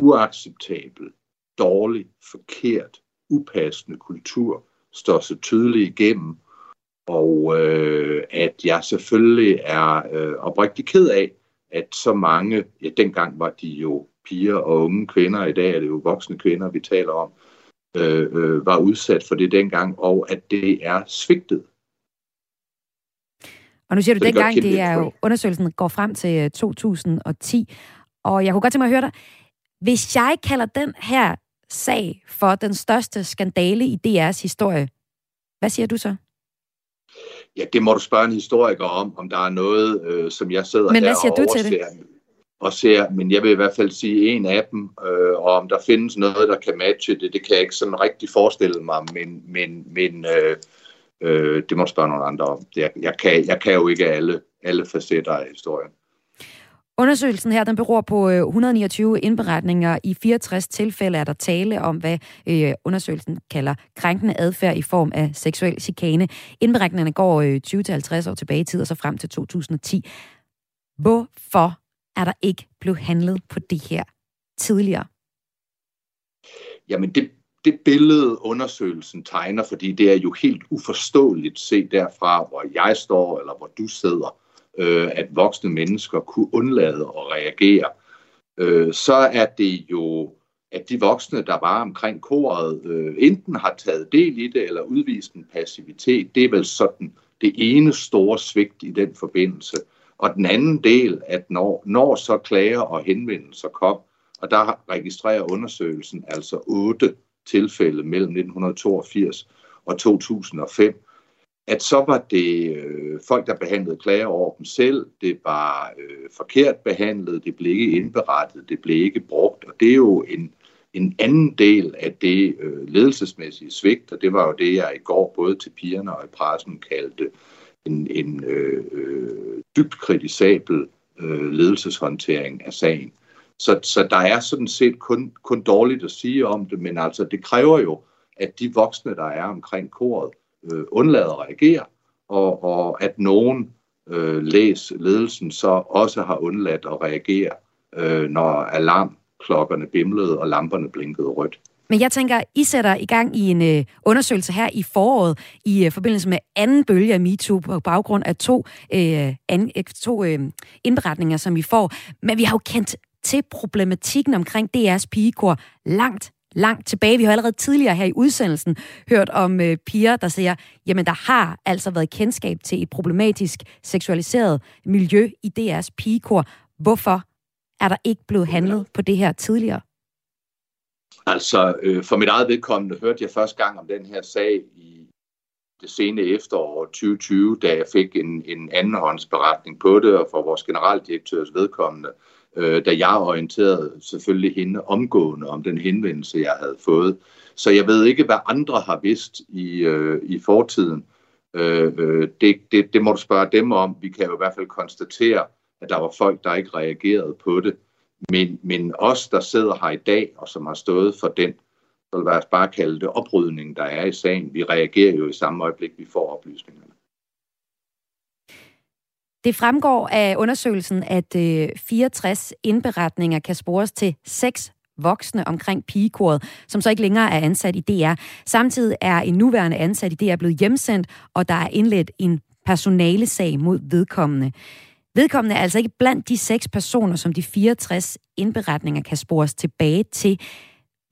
uacceptabel, dårlig, forkert, upassende kultur står så tydeligt igennem, og øh, at jeg selvfølgelig er øh, oprigtig ked af, at så mange, ja dengang var de jo piger og unge kvinder, i dag er det jo voksne kvinder, vi taler om, øh, øh, var udsat for det dengang, og at det er svigtet. Og nu siger du, det dengang, det er jo, undersøgelsen går frem til 2010, øh, og jeg kunne godt tænke mig at høre dig, hvis jeg kalder den her sag for den største skandale i DR's historie, hvad siger du så? Ja, det må du spørge en historiker om, om der er noget, øh, som jeg sidder Men hvad siger du til det? og ser, men jeg vil i hvert fald sige en af dem, øh, og om der findes noget, der kan matche det, det kan jeg ikke sådan rigtig forestille mig, men, men, men øh, øh, det må spørge nogle andre om. Jeg, jeg, kan, jeg kan jo ikke alle, alle facetter af historien. Undersøgelsen her den beror på øh, 129 indberetninger. I 64 tilfælde er der tale om, hvad øh, undersøgelsen kalder krænkende adfærd i form af seksuel chikane. Indberetningerne går øh, 20-50 år tilbage i tid og så frem til 2010. Hvorfor er der ikke blevet handlet på det her tidligere? Jamen det, det billede undersøgelsen tegner, fordi det er jo helt uforståeligt set derfra, hvor jeg står eller hvor du sidder, øh, at voksne mennesker kunne undlade at reagere, øh, så er det jo, at de voksne, der var omkring koret, øh, enten har taget del i det eller udvist en passivitet. Det er vel sådan det ene store svigt i den forbindelse. Og den anden del, at når, når så klager og henvendelser kom, og der registrerer undersøgelsen altså otte tilfælde mellem 1982 og 2005, at så var det øh, folk, der behandlede klager over dem selv, det var øh, forkert behandlet, det blev ikke indberettet, det blev ikke brugt, og det er jo en, en anden del af det øh, ledelsesmæssige svigt, og det var jo det, jeg i går både til pigerne og i pressen kaldte en, en øh, øh, dybt kritisabel øh, ledelseshåndtering af sagen. Så, så der er sådan set kun, kun dårligt at sige om det, men altså det kræver jo, at de voksne, der er omkring koret, øh, undlader at reagere, og, og at nogen øh, læs ledelsen så også har undladt at reagere, øh, når alarmklokkerne bimlede og lamperne blinkede rødt. Men jeg tænker, I sætter i gang i en øh, undersøgelse her i foråret i øh, forbindelse med anden bølge af MeToo på baggrund af to, øh, an, øh, to øh, indberetninger, som vi får. Men vi har jo kendt til problematikken omkring DR's pigekor langt langt tilbage. Vi har allerede tidligere her i udsendelsen hørt om øh, piger, der siger, jamen der har altså været kendskab til et problematisk seksualiseret miljø i DR's pigekor. Hvorfor er der ikke blevet handlet på det her tidligere? Altså, øh, for mit eget vedkommende hørte jeg første gang om den her sag i det sene efterår 2020, da jeg fik en, en andenhåndsberetning på det, og for vores generaldirektørs vedkommende, øh, øh, da jeg orienterede selvfølgelig hende omgående om den henvendelse, jeg havde fået. Så jeg ved ikke, hvad andre har vidst i, øh, i fortiden. Øh, øh, det, det, det må du spørge dem om. Vi kan jo i hvert fald konstatere, at der var folk, der ikke reagerede på det. Men, men os, der sidder her i dag, og som har stået for den, så vil jeg bare kalde det oprydning, der er i sagen, vi reagerer jo i samme øjeblik, vi får oplysninger. Det fremgår af undersøgelsen, at øh, 64 indberetninger kan spores til seks voksne omkring pigekoret, som så ikke længere er ansat i DR. Samtidig er en nuværende ansat i DR blevet hjemsendt, og der er indledt en personalesag mod vedkommende. Vedkommende er altså ikke blandt de seks personer, som de 64 indberetninger kan spores tilbage til.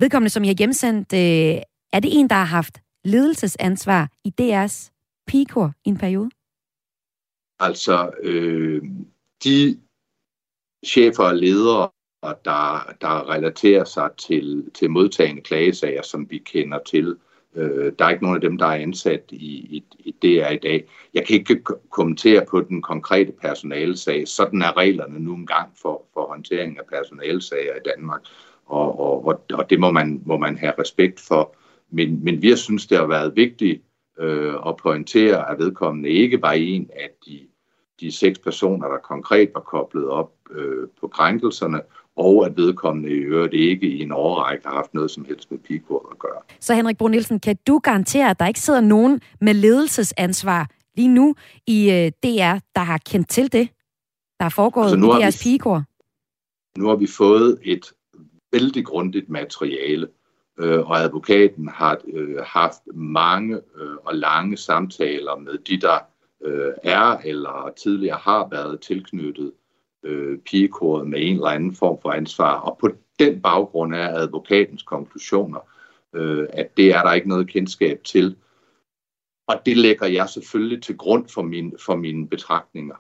Vedkommende, som jeg har hjemsendt, øh, er det en, der har haft ledelsesansvar i DR's pigekor i en periode? Altså, øh, de chefer og ledere, der, der relaterer sig til, til modtagende klagesager, som vi kender til, øh, der er ikke nogen af dem, der er ansat i, i, i DR i dag. Jeg kan ikke kommentere på den konkrete personalesag. Sådan er reglerne nu engang for, for håndtering af personalesager i Danmark, og, og, og det må man, må man have respekt for. Men, men vi har synes, det har været vigtigt øh, at pointere, at vedkommende ikke var en af de, de seks personer, der konkret var koblet op øh, på krænkelserne, og at vedkommende i øvrigt ikke i en overrække har haft noget som helst med pigekort at gøre. Så Henrik Brun Nielsen, kan du garantere, at der ikke sidder nogen med ledelsesansvar lige nu i øh, DR, der har kendt til det, der er foregået altså, i deres pigekor? Nu har vi fået et vældig grundigt materiale, øh, og advokaten har øh, haft mange øh, og lange samtaler med de, der øh, er eller tidligere har været tilknyttet øh, pigekoret med en eller anden form for ansvar. Og på den baggrund er advokatens konklusioner, øh, at det er der ikke noget kendskab til. Og det lægger jeg selvfølgelig til grund for, min, for mine betragtninger.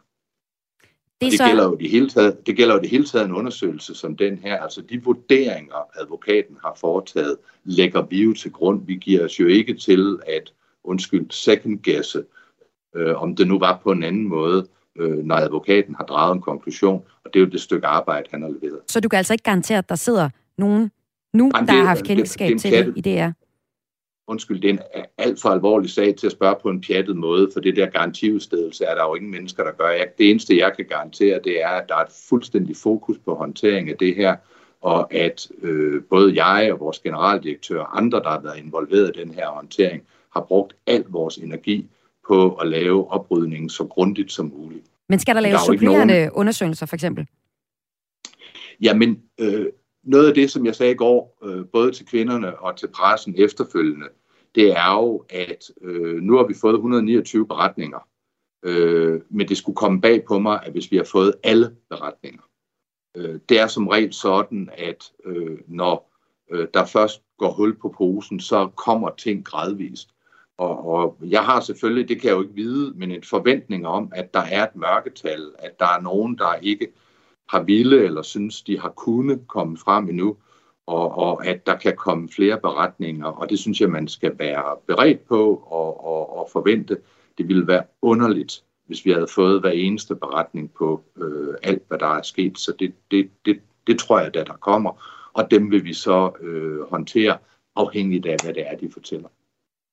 Det, det, så... gælder jo det, hele taget, det gælder jo det hele taget en undersøgelse som den her. Altså de vurderinger, advokaten har foretaget, lægger vi jo til grund. Vi giver os jo ikke til at, undskyld, second guesse, øh, om det nu var på en anden måde. øh, når advokaten har draget en konklusion, og det er jo det stykke arbejde, han har leveret. Så du kan altså ikke garantere, at der sidder nogen nu, Jamen, der har haft kendskab det, det, det til det i DR? Undskyld, det er en alt for alvorlig sag til at spørge på en pjattet måde, for det der garantiudstedelse er der jo ingen mennesker, der gør. Det eneste, jeg kan garantere, det er, at der er et fuldstændig fokus på håndtering af det her, og at øh, både jeg og vores generaldirektør og andre, der har været involveret i den her håndtering, har brugt al vores energi på at lave oprydningen så grundigt som muligt. Men skal der laves supplerende nogen... undersøgelser, for eksempel? Jamen, øh, noget af det, som jeg sagde i går, øh, både til kvinderne og til pressen efterfølgende, det er jo, at øh, nu har vi fået 129 beretninger. Øh, men det skulle komme bag på mig, at hvis vi har fået alle beretninger. Øh, det er som regel sådan, at øh, når øh, der først går hul på posen, så kommer ting gradvist. Og, og jeg har selvfølgelig, det kan jeg jo ikke vide, men en forventning om, at der er et mørketal, at der er nogen, der ikke har ville eller synes, de har kunne komme frem endnu, og, og at der kan komme flere beretninger, og det synes jeg, man skal være beredt på og, og, og forvente. Det ville være underligt, hvis vi havde fået hver eneste beretning på øh, alt, hvad der er sket. Så det, det, det, det tror jeg, at der kommer, og dem vil vi så øh, håndtere afhængigt af, hvad det er, de fortæller.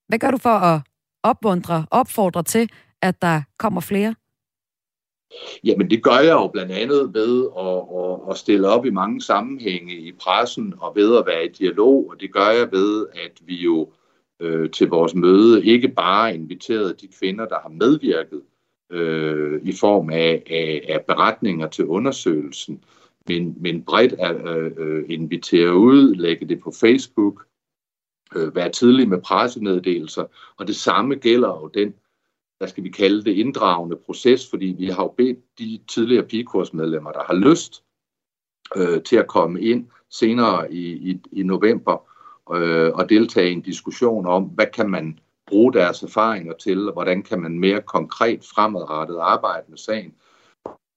Hvad gør du for at opmuntre, opfordre til, at der kommer flere? Jamen det gør jeg jo blandt andet ved at, at, at stille op i mange sammenhænge i pressen og ved at være i dialog, og det gør jeg ved, at vi jo øh, til vores møde ikke bare inviterede de kvinder, der har medvirket øh, i form af, af, af beretninger til undersøgelsen, men, men bredt at øh, invitere ud, lægge det på Facebook, øh, være tidlig med pressemeddelelser, og det samme gælder jo den hvad skal vi kalde det, inddragende proces, fordi vi har jo bedt de tidligere pigekursmedlemmer, der har lyst øh, til at komme ind senere i, i, i november øh, og deltage i en diskussion om, hvad kan man bruge deres erfaringer til, og hvordan kan man mere konkret fremadrettet arbejde med sagen.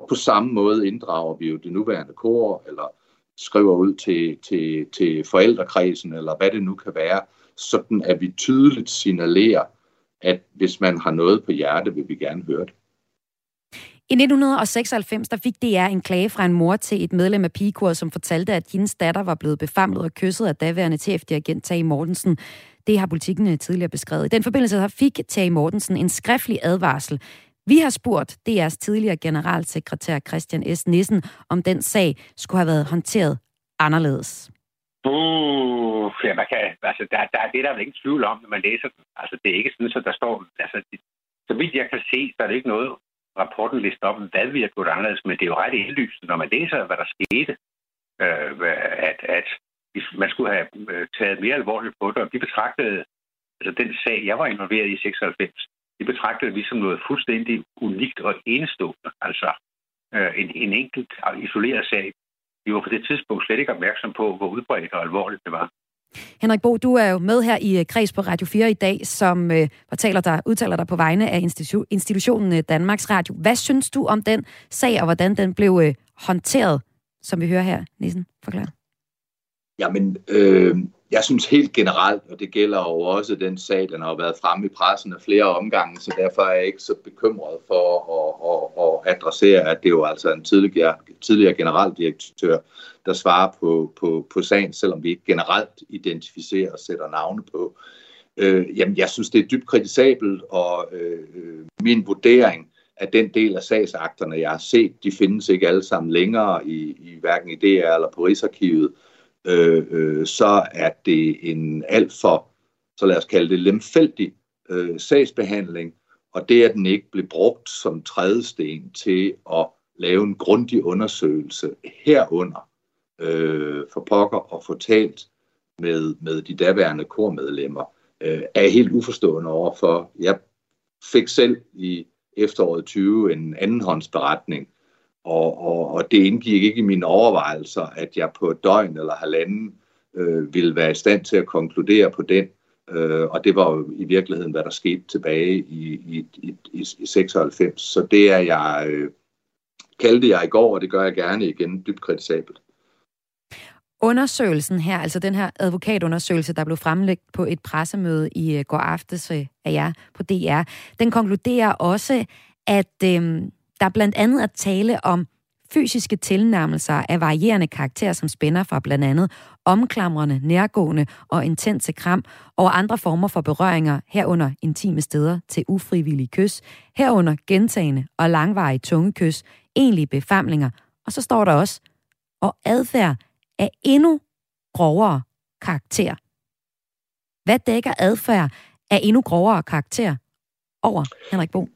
På samme måde inddrager vi jo det nuværende kor, eller skriver ud til, til, til forældrekredsen, eller hvad det nu kan være, sådan at vi tydeligt signalerer, at hvis man har noget på hjerte, vil vi gerne høre det. I 1996 der fik DR en klage fra en mor til et medlem af pigekoret, som fortalte, at hendes datter var blevet befamlet og kysset af daværende TF-dirigent Tage Mortensen. Det har politikken øh, tidligere beskrevet. I den forbindelse fik Tage Mortensen en skriftlig advarsel. Vi har spurgt DR's tidligere generalsekretær Christian S. Nissen, om den sag skulle have været håndteret anderledes. Uh, ja, man kan, altså, der, der, det er der vel ingen tvivl om, når man læser den. Altså, det er ikke sådan, at der står... Altså, det, så vidt jeg kan se, så er det ikke noget, rapporten lister op, hvad vi har gjort anderledes, men det er jo ret indlysende, når man læser, hvad der skete, øh, at, at man skulle have øh, taget mere alvorligt på det, og de betragtede, altså den sag, jeg var involveret i 96, de betragtede vi som noget fuldstændig unikt og enestående, altså øh, en, en enkelt isoleret sag, vi var på det tidspunkt slet ikke opmærksom på, hvor udbredt og alvorligt det var. Henrik Bo, du er jo med her i øh, Kreds på Radio 4 i dag, som øh, fortæller dig, udtaler dig på vegne af institu- institutionen øh, Danmarks Radio. Hvad synes du om den sag, og hvordan den blev øh, håndteret, som vi hører her, Nissen? Forklar. Jamen, øh, jeg synes helt generelt, og det gælder jo også den sag, den har været fremme i pressen af flere omgange, så derfor er jeg ikke så bekymret for at, at, at adressere, at det er jo altså en tidligere, tidligere generaldirektør, der svarer på, på, på sagen, selvom vi ikke generelt identificerer og sætter navne på. Øh, jamen, jeg synes, det er dybt kritisabelt, og øh, min vurdering af den del af sagsakterne, jeg har set, de findes ikke alle sammen længere i, i hverken i DR eller på Rigsarkivet øh, Øh, øh, så er det en alt for, så lad os kalde det lemfældig øh, sagsbehandling, og det at den ikke blev brugt som trædesten til at lave en grundig undersøgelse herunder øh, for pokker og fortalt med, med de daværende kormedlemmer, øh, er helt uforstående overfor. Jeg fik selv i efteråret 20 en andenhåndsberetning og, og, og det indgik ikke i mine overvejelser, at jeg på et døgn eller halvanden øh, ville være i stand til at konkludere på den. Øh, og det var jo i virkeligheden, hvad der skete tilbage i, i, i, i, i 96. Så det er jeg, øh, kaldte jeg i går, og det gør jeg gerne igen, dybt kritisabelt. Undersøgelsen her, altså den her advokatundersøgelse, der blev fremlagt på et pressemøde i øh, går aftes øh, af jer på DR, den konkluderer også, at øh, der er blandt andet at tale om fysiske tilnærmelser af varierende karakter, som spænder fra blandt andet omklamrende, nærgående og intense kram, og andre former for berøringer herunder intime steder til ufrivillige kys, herunder gentagende og langvarige tungekys, egentlige befamlinger, og så står der også, og adfærd af endnu grovere karakter. Hvad dækker adfærd af endnu grovere karakter over, Henrik Bo?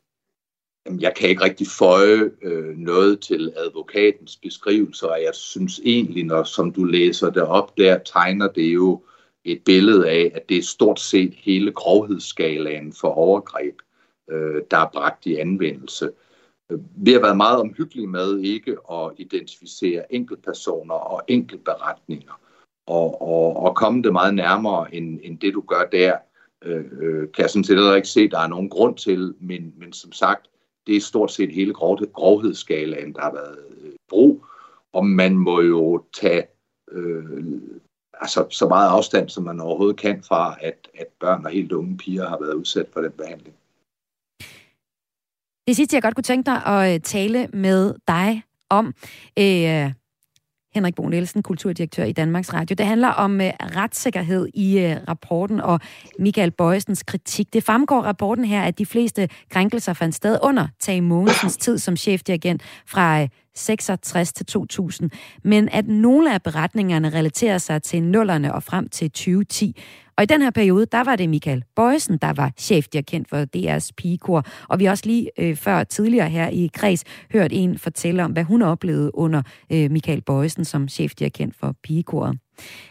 Jeg kan ikke rigtig føje øh, noget til advokatens beskrivelse, og jeg synes egentlig, når som du læser det op, der tegner det jo et billede af, at det er stort set hele grovhedsskalaen for overgreb, øh, der er bragt i anvendelse. Vi har været meget omhyggelige med ikke at identificere enkeltpersoner og enkeltberetninger, og, og, og komme det meget nærmere, end, end det du gør der, øh, øh kan jeg sådan set heller ikke se, at der er nogen grund til, men, men som sagt, det er stort set hele grov, grovhedsskalaen, der har været øh, brug, og man må jo tage øh, altså, så meget afstand, som man overhovedet kan fra, at, at børn og helt unge piger har været udsat for den behandling. Det sidste, jeg godt kunne tænke dig at øh, tale med dig om, øh, Henrik Bo Nielsen, kulturdirektør i Danmarks Radio. Det handler om øh, retssikkerhed i øh, rapporten og Michael Bøjsens kritik. Det fremgår rapporten her, at de fleste krænkelser fandt sted under Tage Mogensens tid som chefdirigent fra øh, 66 til 2000, men at nogle af beretningerne relaterer sig til nullerne og frem til 2010. Og i den her periode, der var det Michael Bøjsen, der var chefdirigent for DR's pigekor. Og vi har også lige øh, før tidligere her i Kreds hørt en fortælle om, hvad hun oplevede under øh, Michael Bøjsen som chefdirigent for pigekoret.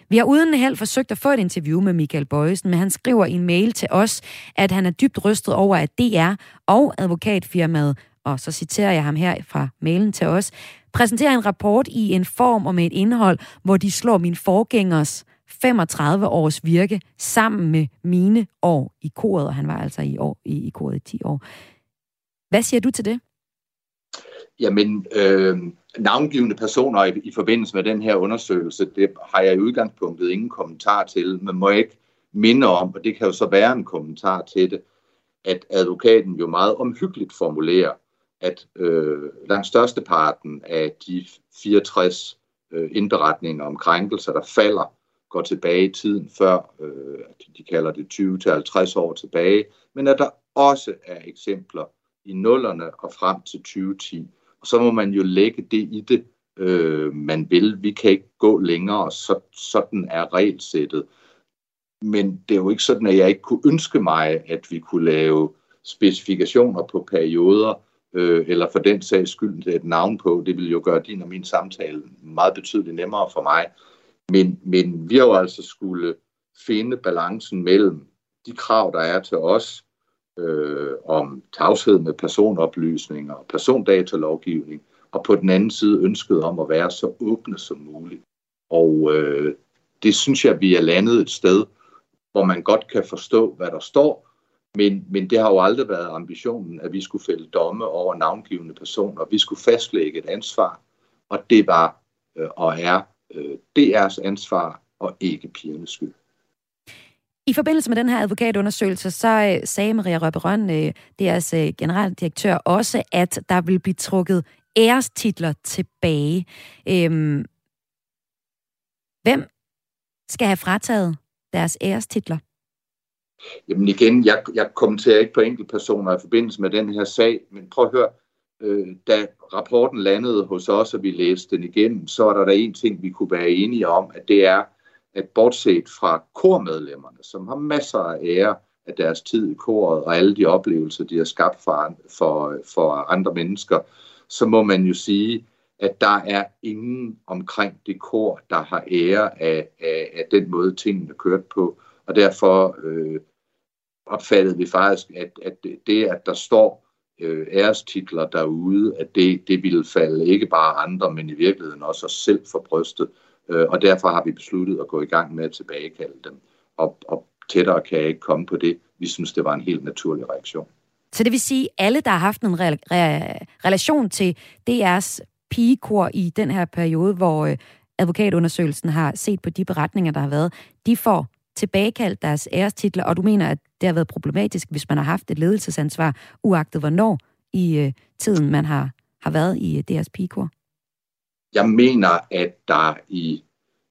Vi har uden held forsøgt at få et interview med Michael Bøjsen, men han skriver i en mail til os, at han er dybt rystet over, at DR og advokatfirmaet og så citerer jeg ham her fra mailen til os, præsenterer en rapport i en form og med et indhold, hvor de slår min forgængers 35 års virke sammen med mine år i koret, og han var altså i, år, i, i koret i 10 år. Hvad siger du til det? Jamen, øh, navngivende personer i, i forbindelse med den her undersøgelse, det har jeg i udgangspunktet ingen kommentar til, men må ikke minde om, og det kan jo så være en kommentar til det, at advokaten jo meget omhyggeligt formulerer, at øh, langt størsteparten af de 64 øh, indberetninger om krænkelser, der falder, går tilbage i tiden før, øh, de kalder det 20-50 år tilbage, men at der også er eksempler i nullerne og frem til 2010. Og så må man jo lægge det i det, øh, man vil. Vi kan ikke gå længere, så, sådan er regelsættet. Men det er jo ikke sådan, at jeg ikke kunne ønske mig, at vi kunne lave specifikationer på perioder, øh, eller for den sags skyld et navn på. Det vil jo gøre din og min samtale meget betydeligt nemmere for mig. Men, men vi har jo altså skulle finde balancen mellem de krav, der er til os øh, om tavshed med personoplysninger og persondatalovgivning, og på den anden side ønsket om at være så åbne som muligt. Og øh, det synes jeg, vi er landet et sted, hvor man godt kan forstå, hvad der står, men, men det har jo aldrig været ambitionen, at vi skulle fælde domme over navngivende personer. Vi skulle fastlægge et ansvar, og det var øh, og er øh, DR's ansvar og ikke pigernes skyld. I forbindelse med den her advokatundersøgelse, så øh, sagde Maria Røberøn, øh, deres øh, generaldirektør, også, at der vil blive trukket ærestitler tilbage. Øhm, hvem skal have frataget deres ærestitler? Jamen igen, jeg, jeg kommenterer ikke på enkeltpersoner i forbindelse med den her sag, men prøv at høre, øh, da rapporten landede hos os, og vi læste den igennem, så var der der en ting, vi kunne være enige om, at det er, at bortset fra kormedlemmerne, som har masser af ære af deres tid i koret og alle de oplevelser, de har skabt for, for, for andre mennesker, så må man jo sige, at der er ingen omkring det kor, der har ære af, af, af den måde, tingene kørt på. Og derfor øh, opfattede vi faktisk, at, at det, at der står øh, ærestitler derude, at det, det ville falde ikke bare andre, men i virkeligheden også os selv for brystet. Øh, og derfor har vi besluttet at gå i gang med at tilbagekalde dem. Og, og tættere kan jeg ikke komme på det. Vi synes, det var en helt naturlig reaktion. Så det vil sige, at alle, der har haft en re- re- relation til DR's pigekor i den her periode, hvor øh, advokatundersøgelsen har set på de beretninger, der har været, de får tilbagekaldt deres ærestitler, og du mener, at det har været problematisk, hvis man har haft et ledelsesansvar, uagtet hvornår i øh, tiden man har har været i øh, deres pigekor? Jeg mener, at der i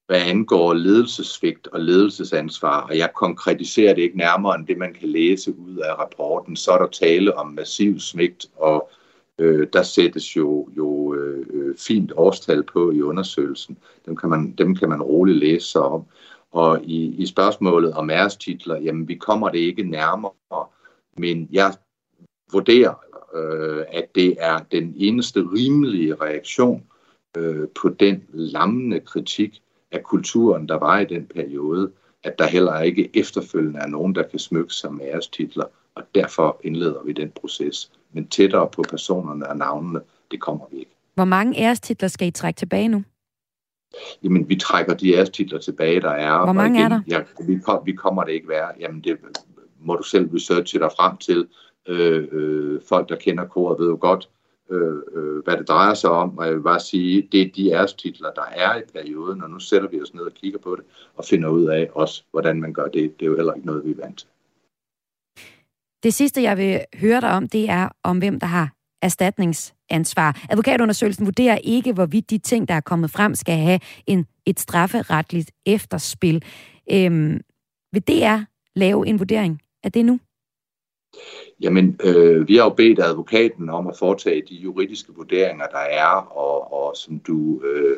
hvad angår ledelsesvigt og ledelsesansvar, og jeg konkretiserer det ikke nærmere end det, man kan læse ud af rapporten, så er der tale om massiv svigt, og øh, der sættes jo, jo øh, øh fint årstal på i undersøgelsen. Dem kan man, dem kan man roligt læse sig om. Og i, i spørgsmålet om ærestitler, jamen vi kommer det ikke nærmere, men jeg vurderer, øh, at det er den eneste rimelige reaktion øh, på den lammende kritik af kulturen, der var i den periode, at der heller ikke efterfølgende er nogen, der kan smykke sig med ærestitler, og derfor indleder vi den proces. Men tættere på personerne og navnene, det kommer vi ikke. Hvor mange ærestitler skal I trække tilbage nu? Jamen, vi trækker de ærestitler tilbage, der er. Hvor mange igen, er der? Ja, vi, vi kommer det ikke være. Jamen, det må du selv researche dig frem til. Øh, øh, folk, der kender koret, ved jo godt, øh, øh, hvad det drejer sig om. Og jeg vil bare sige, det er de ærestitler, der er i perioden, og nu sætter vi os ned og kigger på det, og finder ud af også, hvordan man gør det. Det er jo heller ikke noget, vi er vant til. Det sidste, jeg vil høre dig om, det er om, hvem der har erstatningsansvar. Advokatundersøgelsen vurderer ikke, hvorvidt de ting, der er kommet frem, skal have en, et strafferetligt efterspil. Øhm, vil DR lave en vurdering af det nu? Jamen, øh, vi har jo bedt advokaten om at foretage de juridiske vurderinger, der er, og, og som du øh,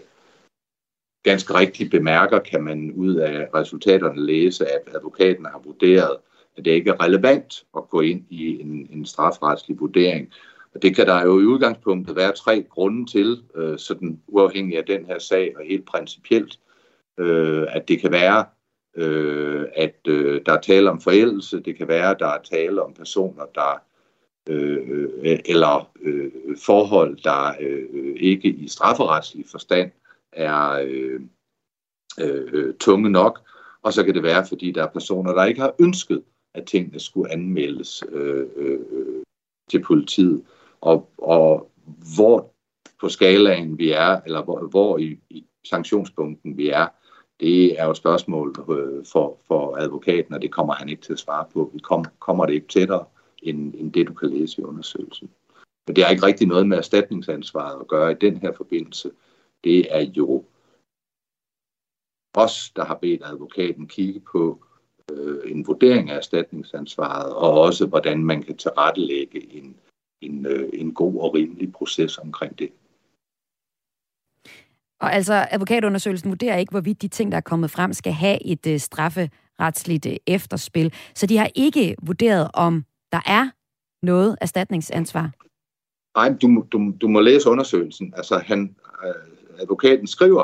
ganske rigtigt bemærker, kan man ud af resultaterne læse, at advokaten har vurderet, at det ikke er relevant at gå ind i en, en strafretslig vurdering. Og det kan der jo i udgangspunktet være tre grunde til, øh, sådan uafhængig af den her sag, og helt principielt, øh, at det kan være, øh, at øh, der er tale om forældelse, det kan være, at der er tale om personer, der øh, øh, eller øh, forhold, der øh, ikke i strafferetslig forstand er øh, øh, tunge nok, og så kan det være, fordi der er personer, der ikke har ønsket, at tingene skulle anmeldes øh, øh, til politiet, og, og hvor på skalaen vi er, eller hvor, hvor i, i sanktionspunkten vi er, det er jo et spørgsmål øh, for, for advokaten, og det kommer han ikke til at svare på. Vi kom, kommer det ikke tættere, end, end det du kan læse i undersøgelsen. Men det har ikke rigtig noget med erstatningsansvaret at gøre i den her forbindelse. Det er jo os, der har bedt advokaten kigge på øh, en vurdering af erstatningsansvaret, og også hvordan man kan tilrettelægge en, en, øh, en god og rimelig proces omkring det. Og altså, advokatundersøgelsen vurderer ikke, hvorvidt de ting, der er kommet frem, skal have et uh, strafferetsligt uh, efterspil. Så de har ikke vurderet, om der er noget erstatningsansvar. Nej, du, du, du må læse undersøgelsen. Altså, han, uh, advokaten skriver,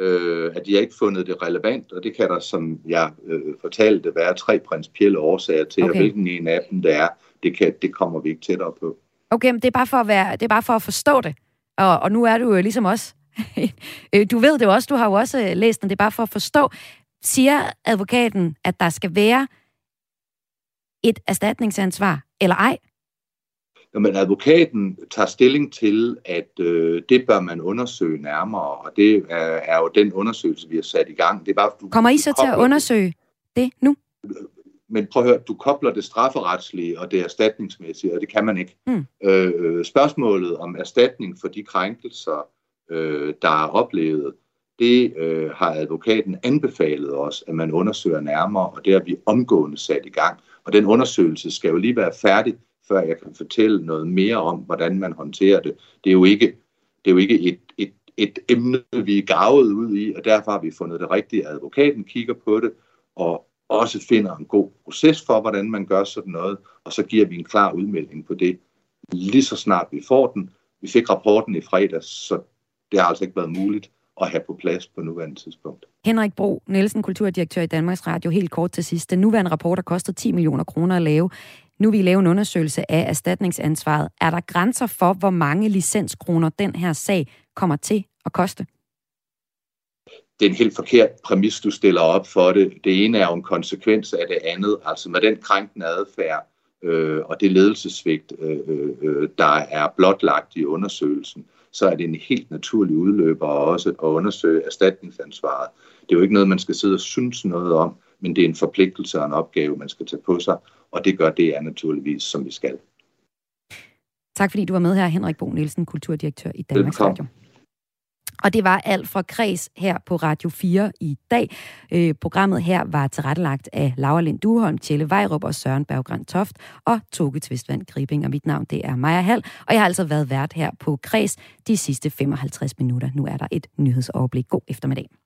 uh, at de har ikke fundet det relevant, og det kan der, som jeg uh, fortalte, være tre principielle årsager til, okay. og hvilken en af dem det er, det, kan, det kommer vi ikke tættere på. Okay, men det er bare for at, være, det er bare for at forstå det. Og, og nu er du jo ligesom os Øh, du ved det også, du har jo også øh, læst den, det er bare for at forstå. Siger advokaten, at der skal være et erstatningsansvar, eller ej? men advokaten tager stilling til, at øh, det bør man undersøge nærmere, og det er, er jo den undersøgelse, vi har sat i gang. Det er bare, du, Kommer I så til at undersøge det nu? Men prøv at høre, du kobler det strafferetslige og det erstatningsmæssige, og det kan man ikke. Mm. Øh, spørgsmålet om erstatning for de krænkelser, øh, der er oplevet, det øh, har advokaten anbefalet os, at man undersøger nærmere, og det har vi omgående sat i gang. Og den undersøgelse skal jo lige være færdig, før jeg kan fortælle noget mere om, hvordan man håndterer det. Det er jo ikke, det er jo ikke et, et, et emne, vi er gavet ud i, og derfor har vi fundet det rigtige. Advokaten kigger på det, og også finder en god proces for, hvordan man gør sådan noget, og så giver vi en klar udmelding på det, lige så snart vi får den. Vi fik rapporten i fredags, så det har altså ikke været muligt at have på plads på nuværende tidspunkt. Henrik Bro Nielsen, kulturdirektør i Danmarks Radio, helt kort til sidst. Den nuværende rapport har kostet 10 millioner kroner at lave. Nu vil I lave en undersøgelse af erstatningsansvaret. Er der grænser for, hvor mange licenskroner den her sag kommer til at koste? Det er en helt forkert præmis, du stiller op for det. Det ene er jo en konsekvens af det andet. Altså med den krænkende adfærd øh, og det ledelsesvigt, øh, øh, øh der er blotlagt i undersøgelsen, så er det en helt naturlig udløber også at undersøge erstatningsansvaret. Det er jo ikke noget, man skal sidde og synes noget om, men det er en forpligtelse og en opgave, man skal tage på sig, og det gør det er naturligvis, som vi skal. Tak fordi du var med her, Henrik Bo Nielsen, kulturdirektør i Danmarks Radio. Og det var alt fra Kreds her på Radio 4 i dag. Øh, programmet her var tilrettelagt af Laura Lind Duholm, Tjelle Vejrup og Søren Berggren Toft og Toge Tvistvand Gribing. Og mit navn det er Maja Hall, og jeg har altså været vært her på Kreds de sidste 55 minutter. Nu er der et nyhedsoverblik. God eftermiddag.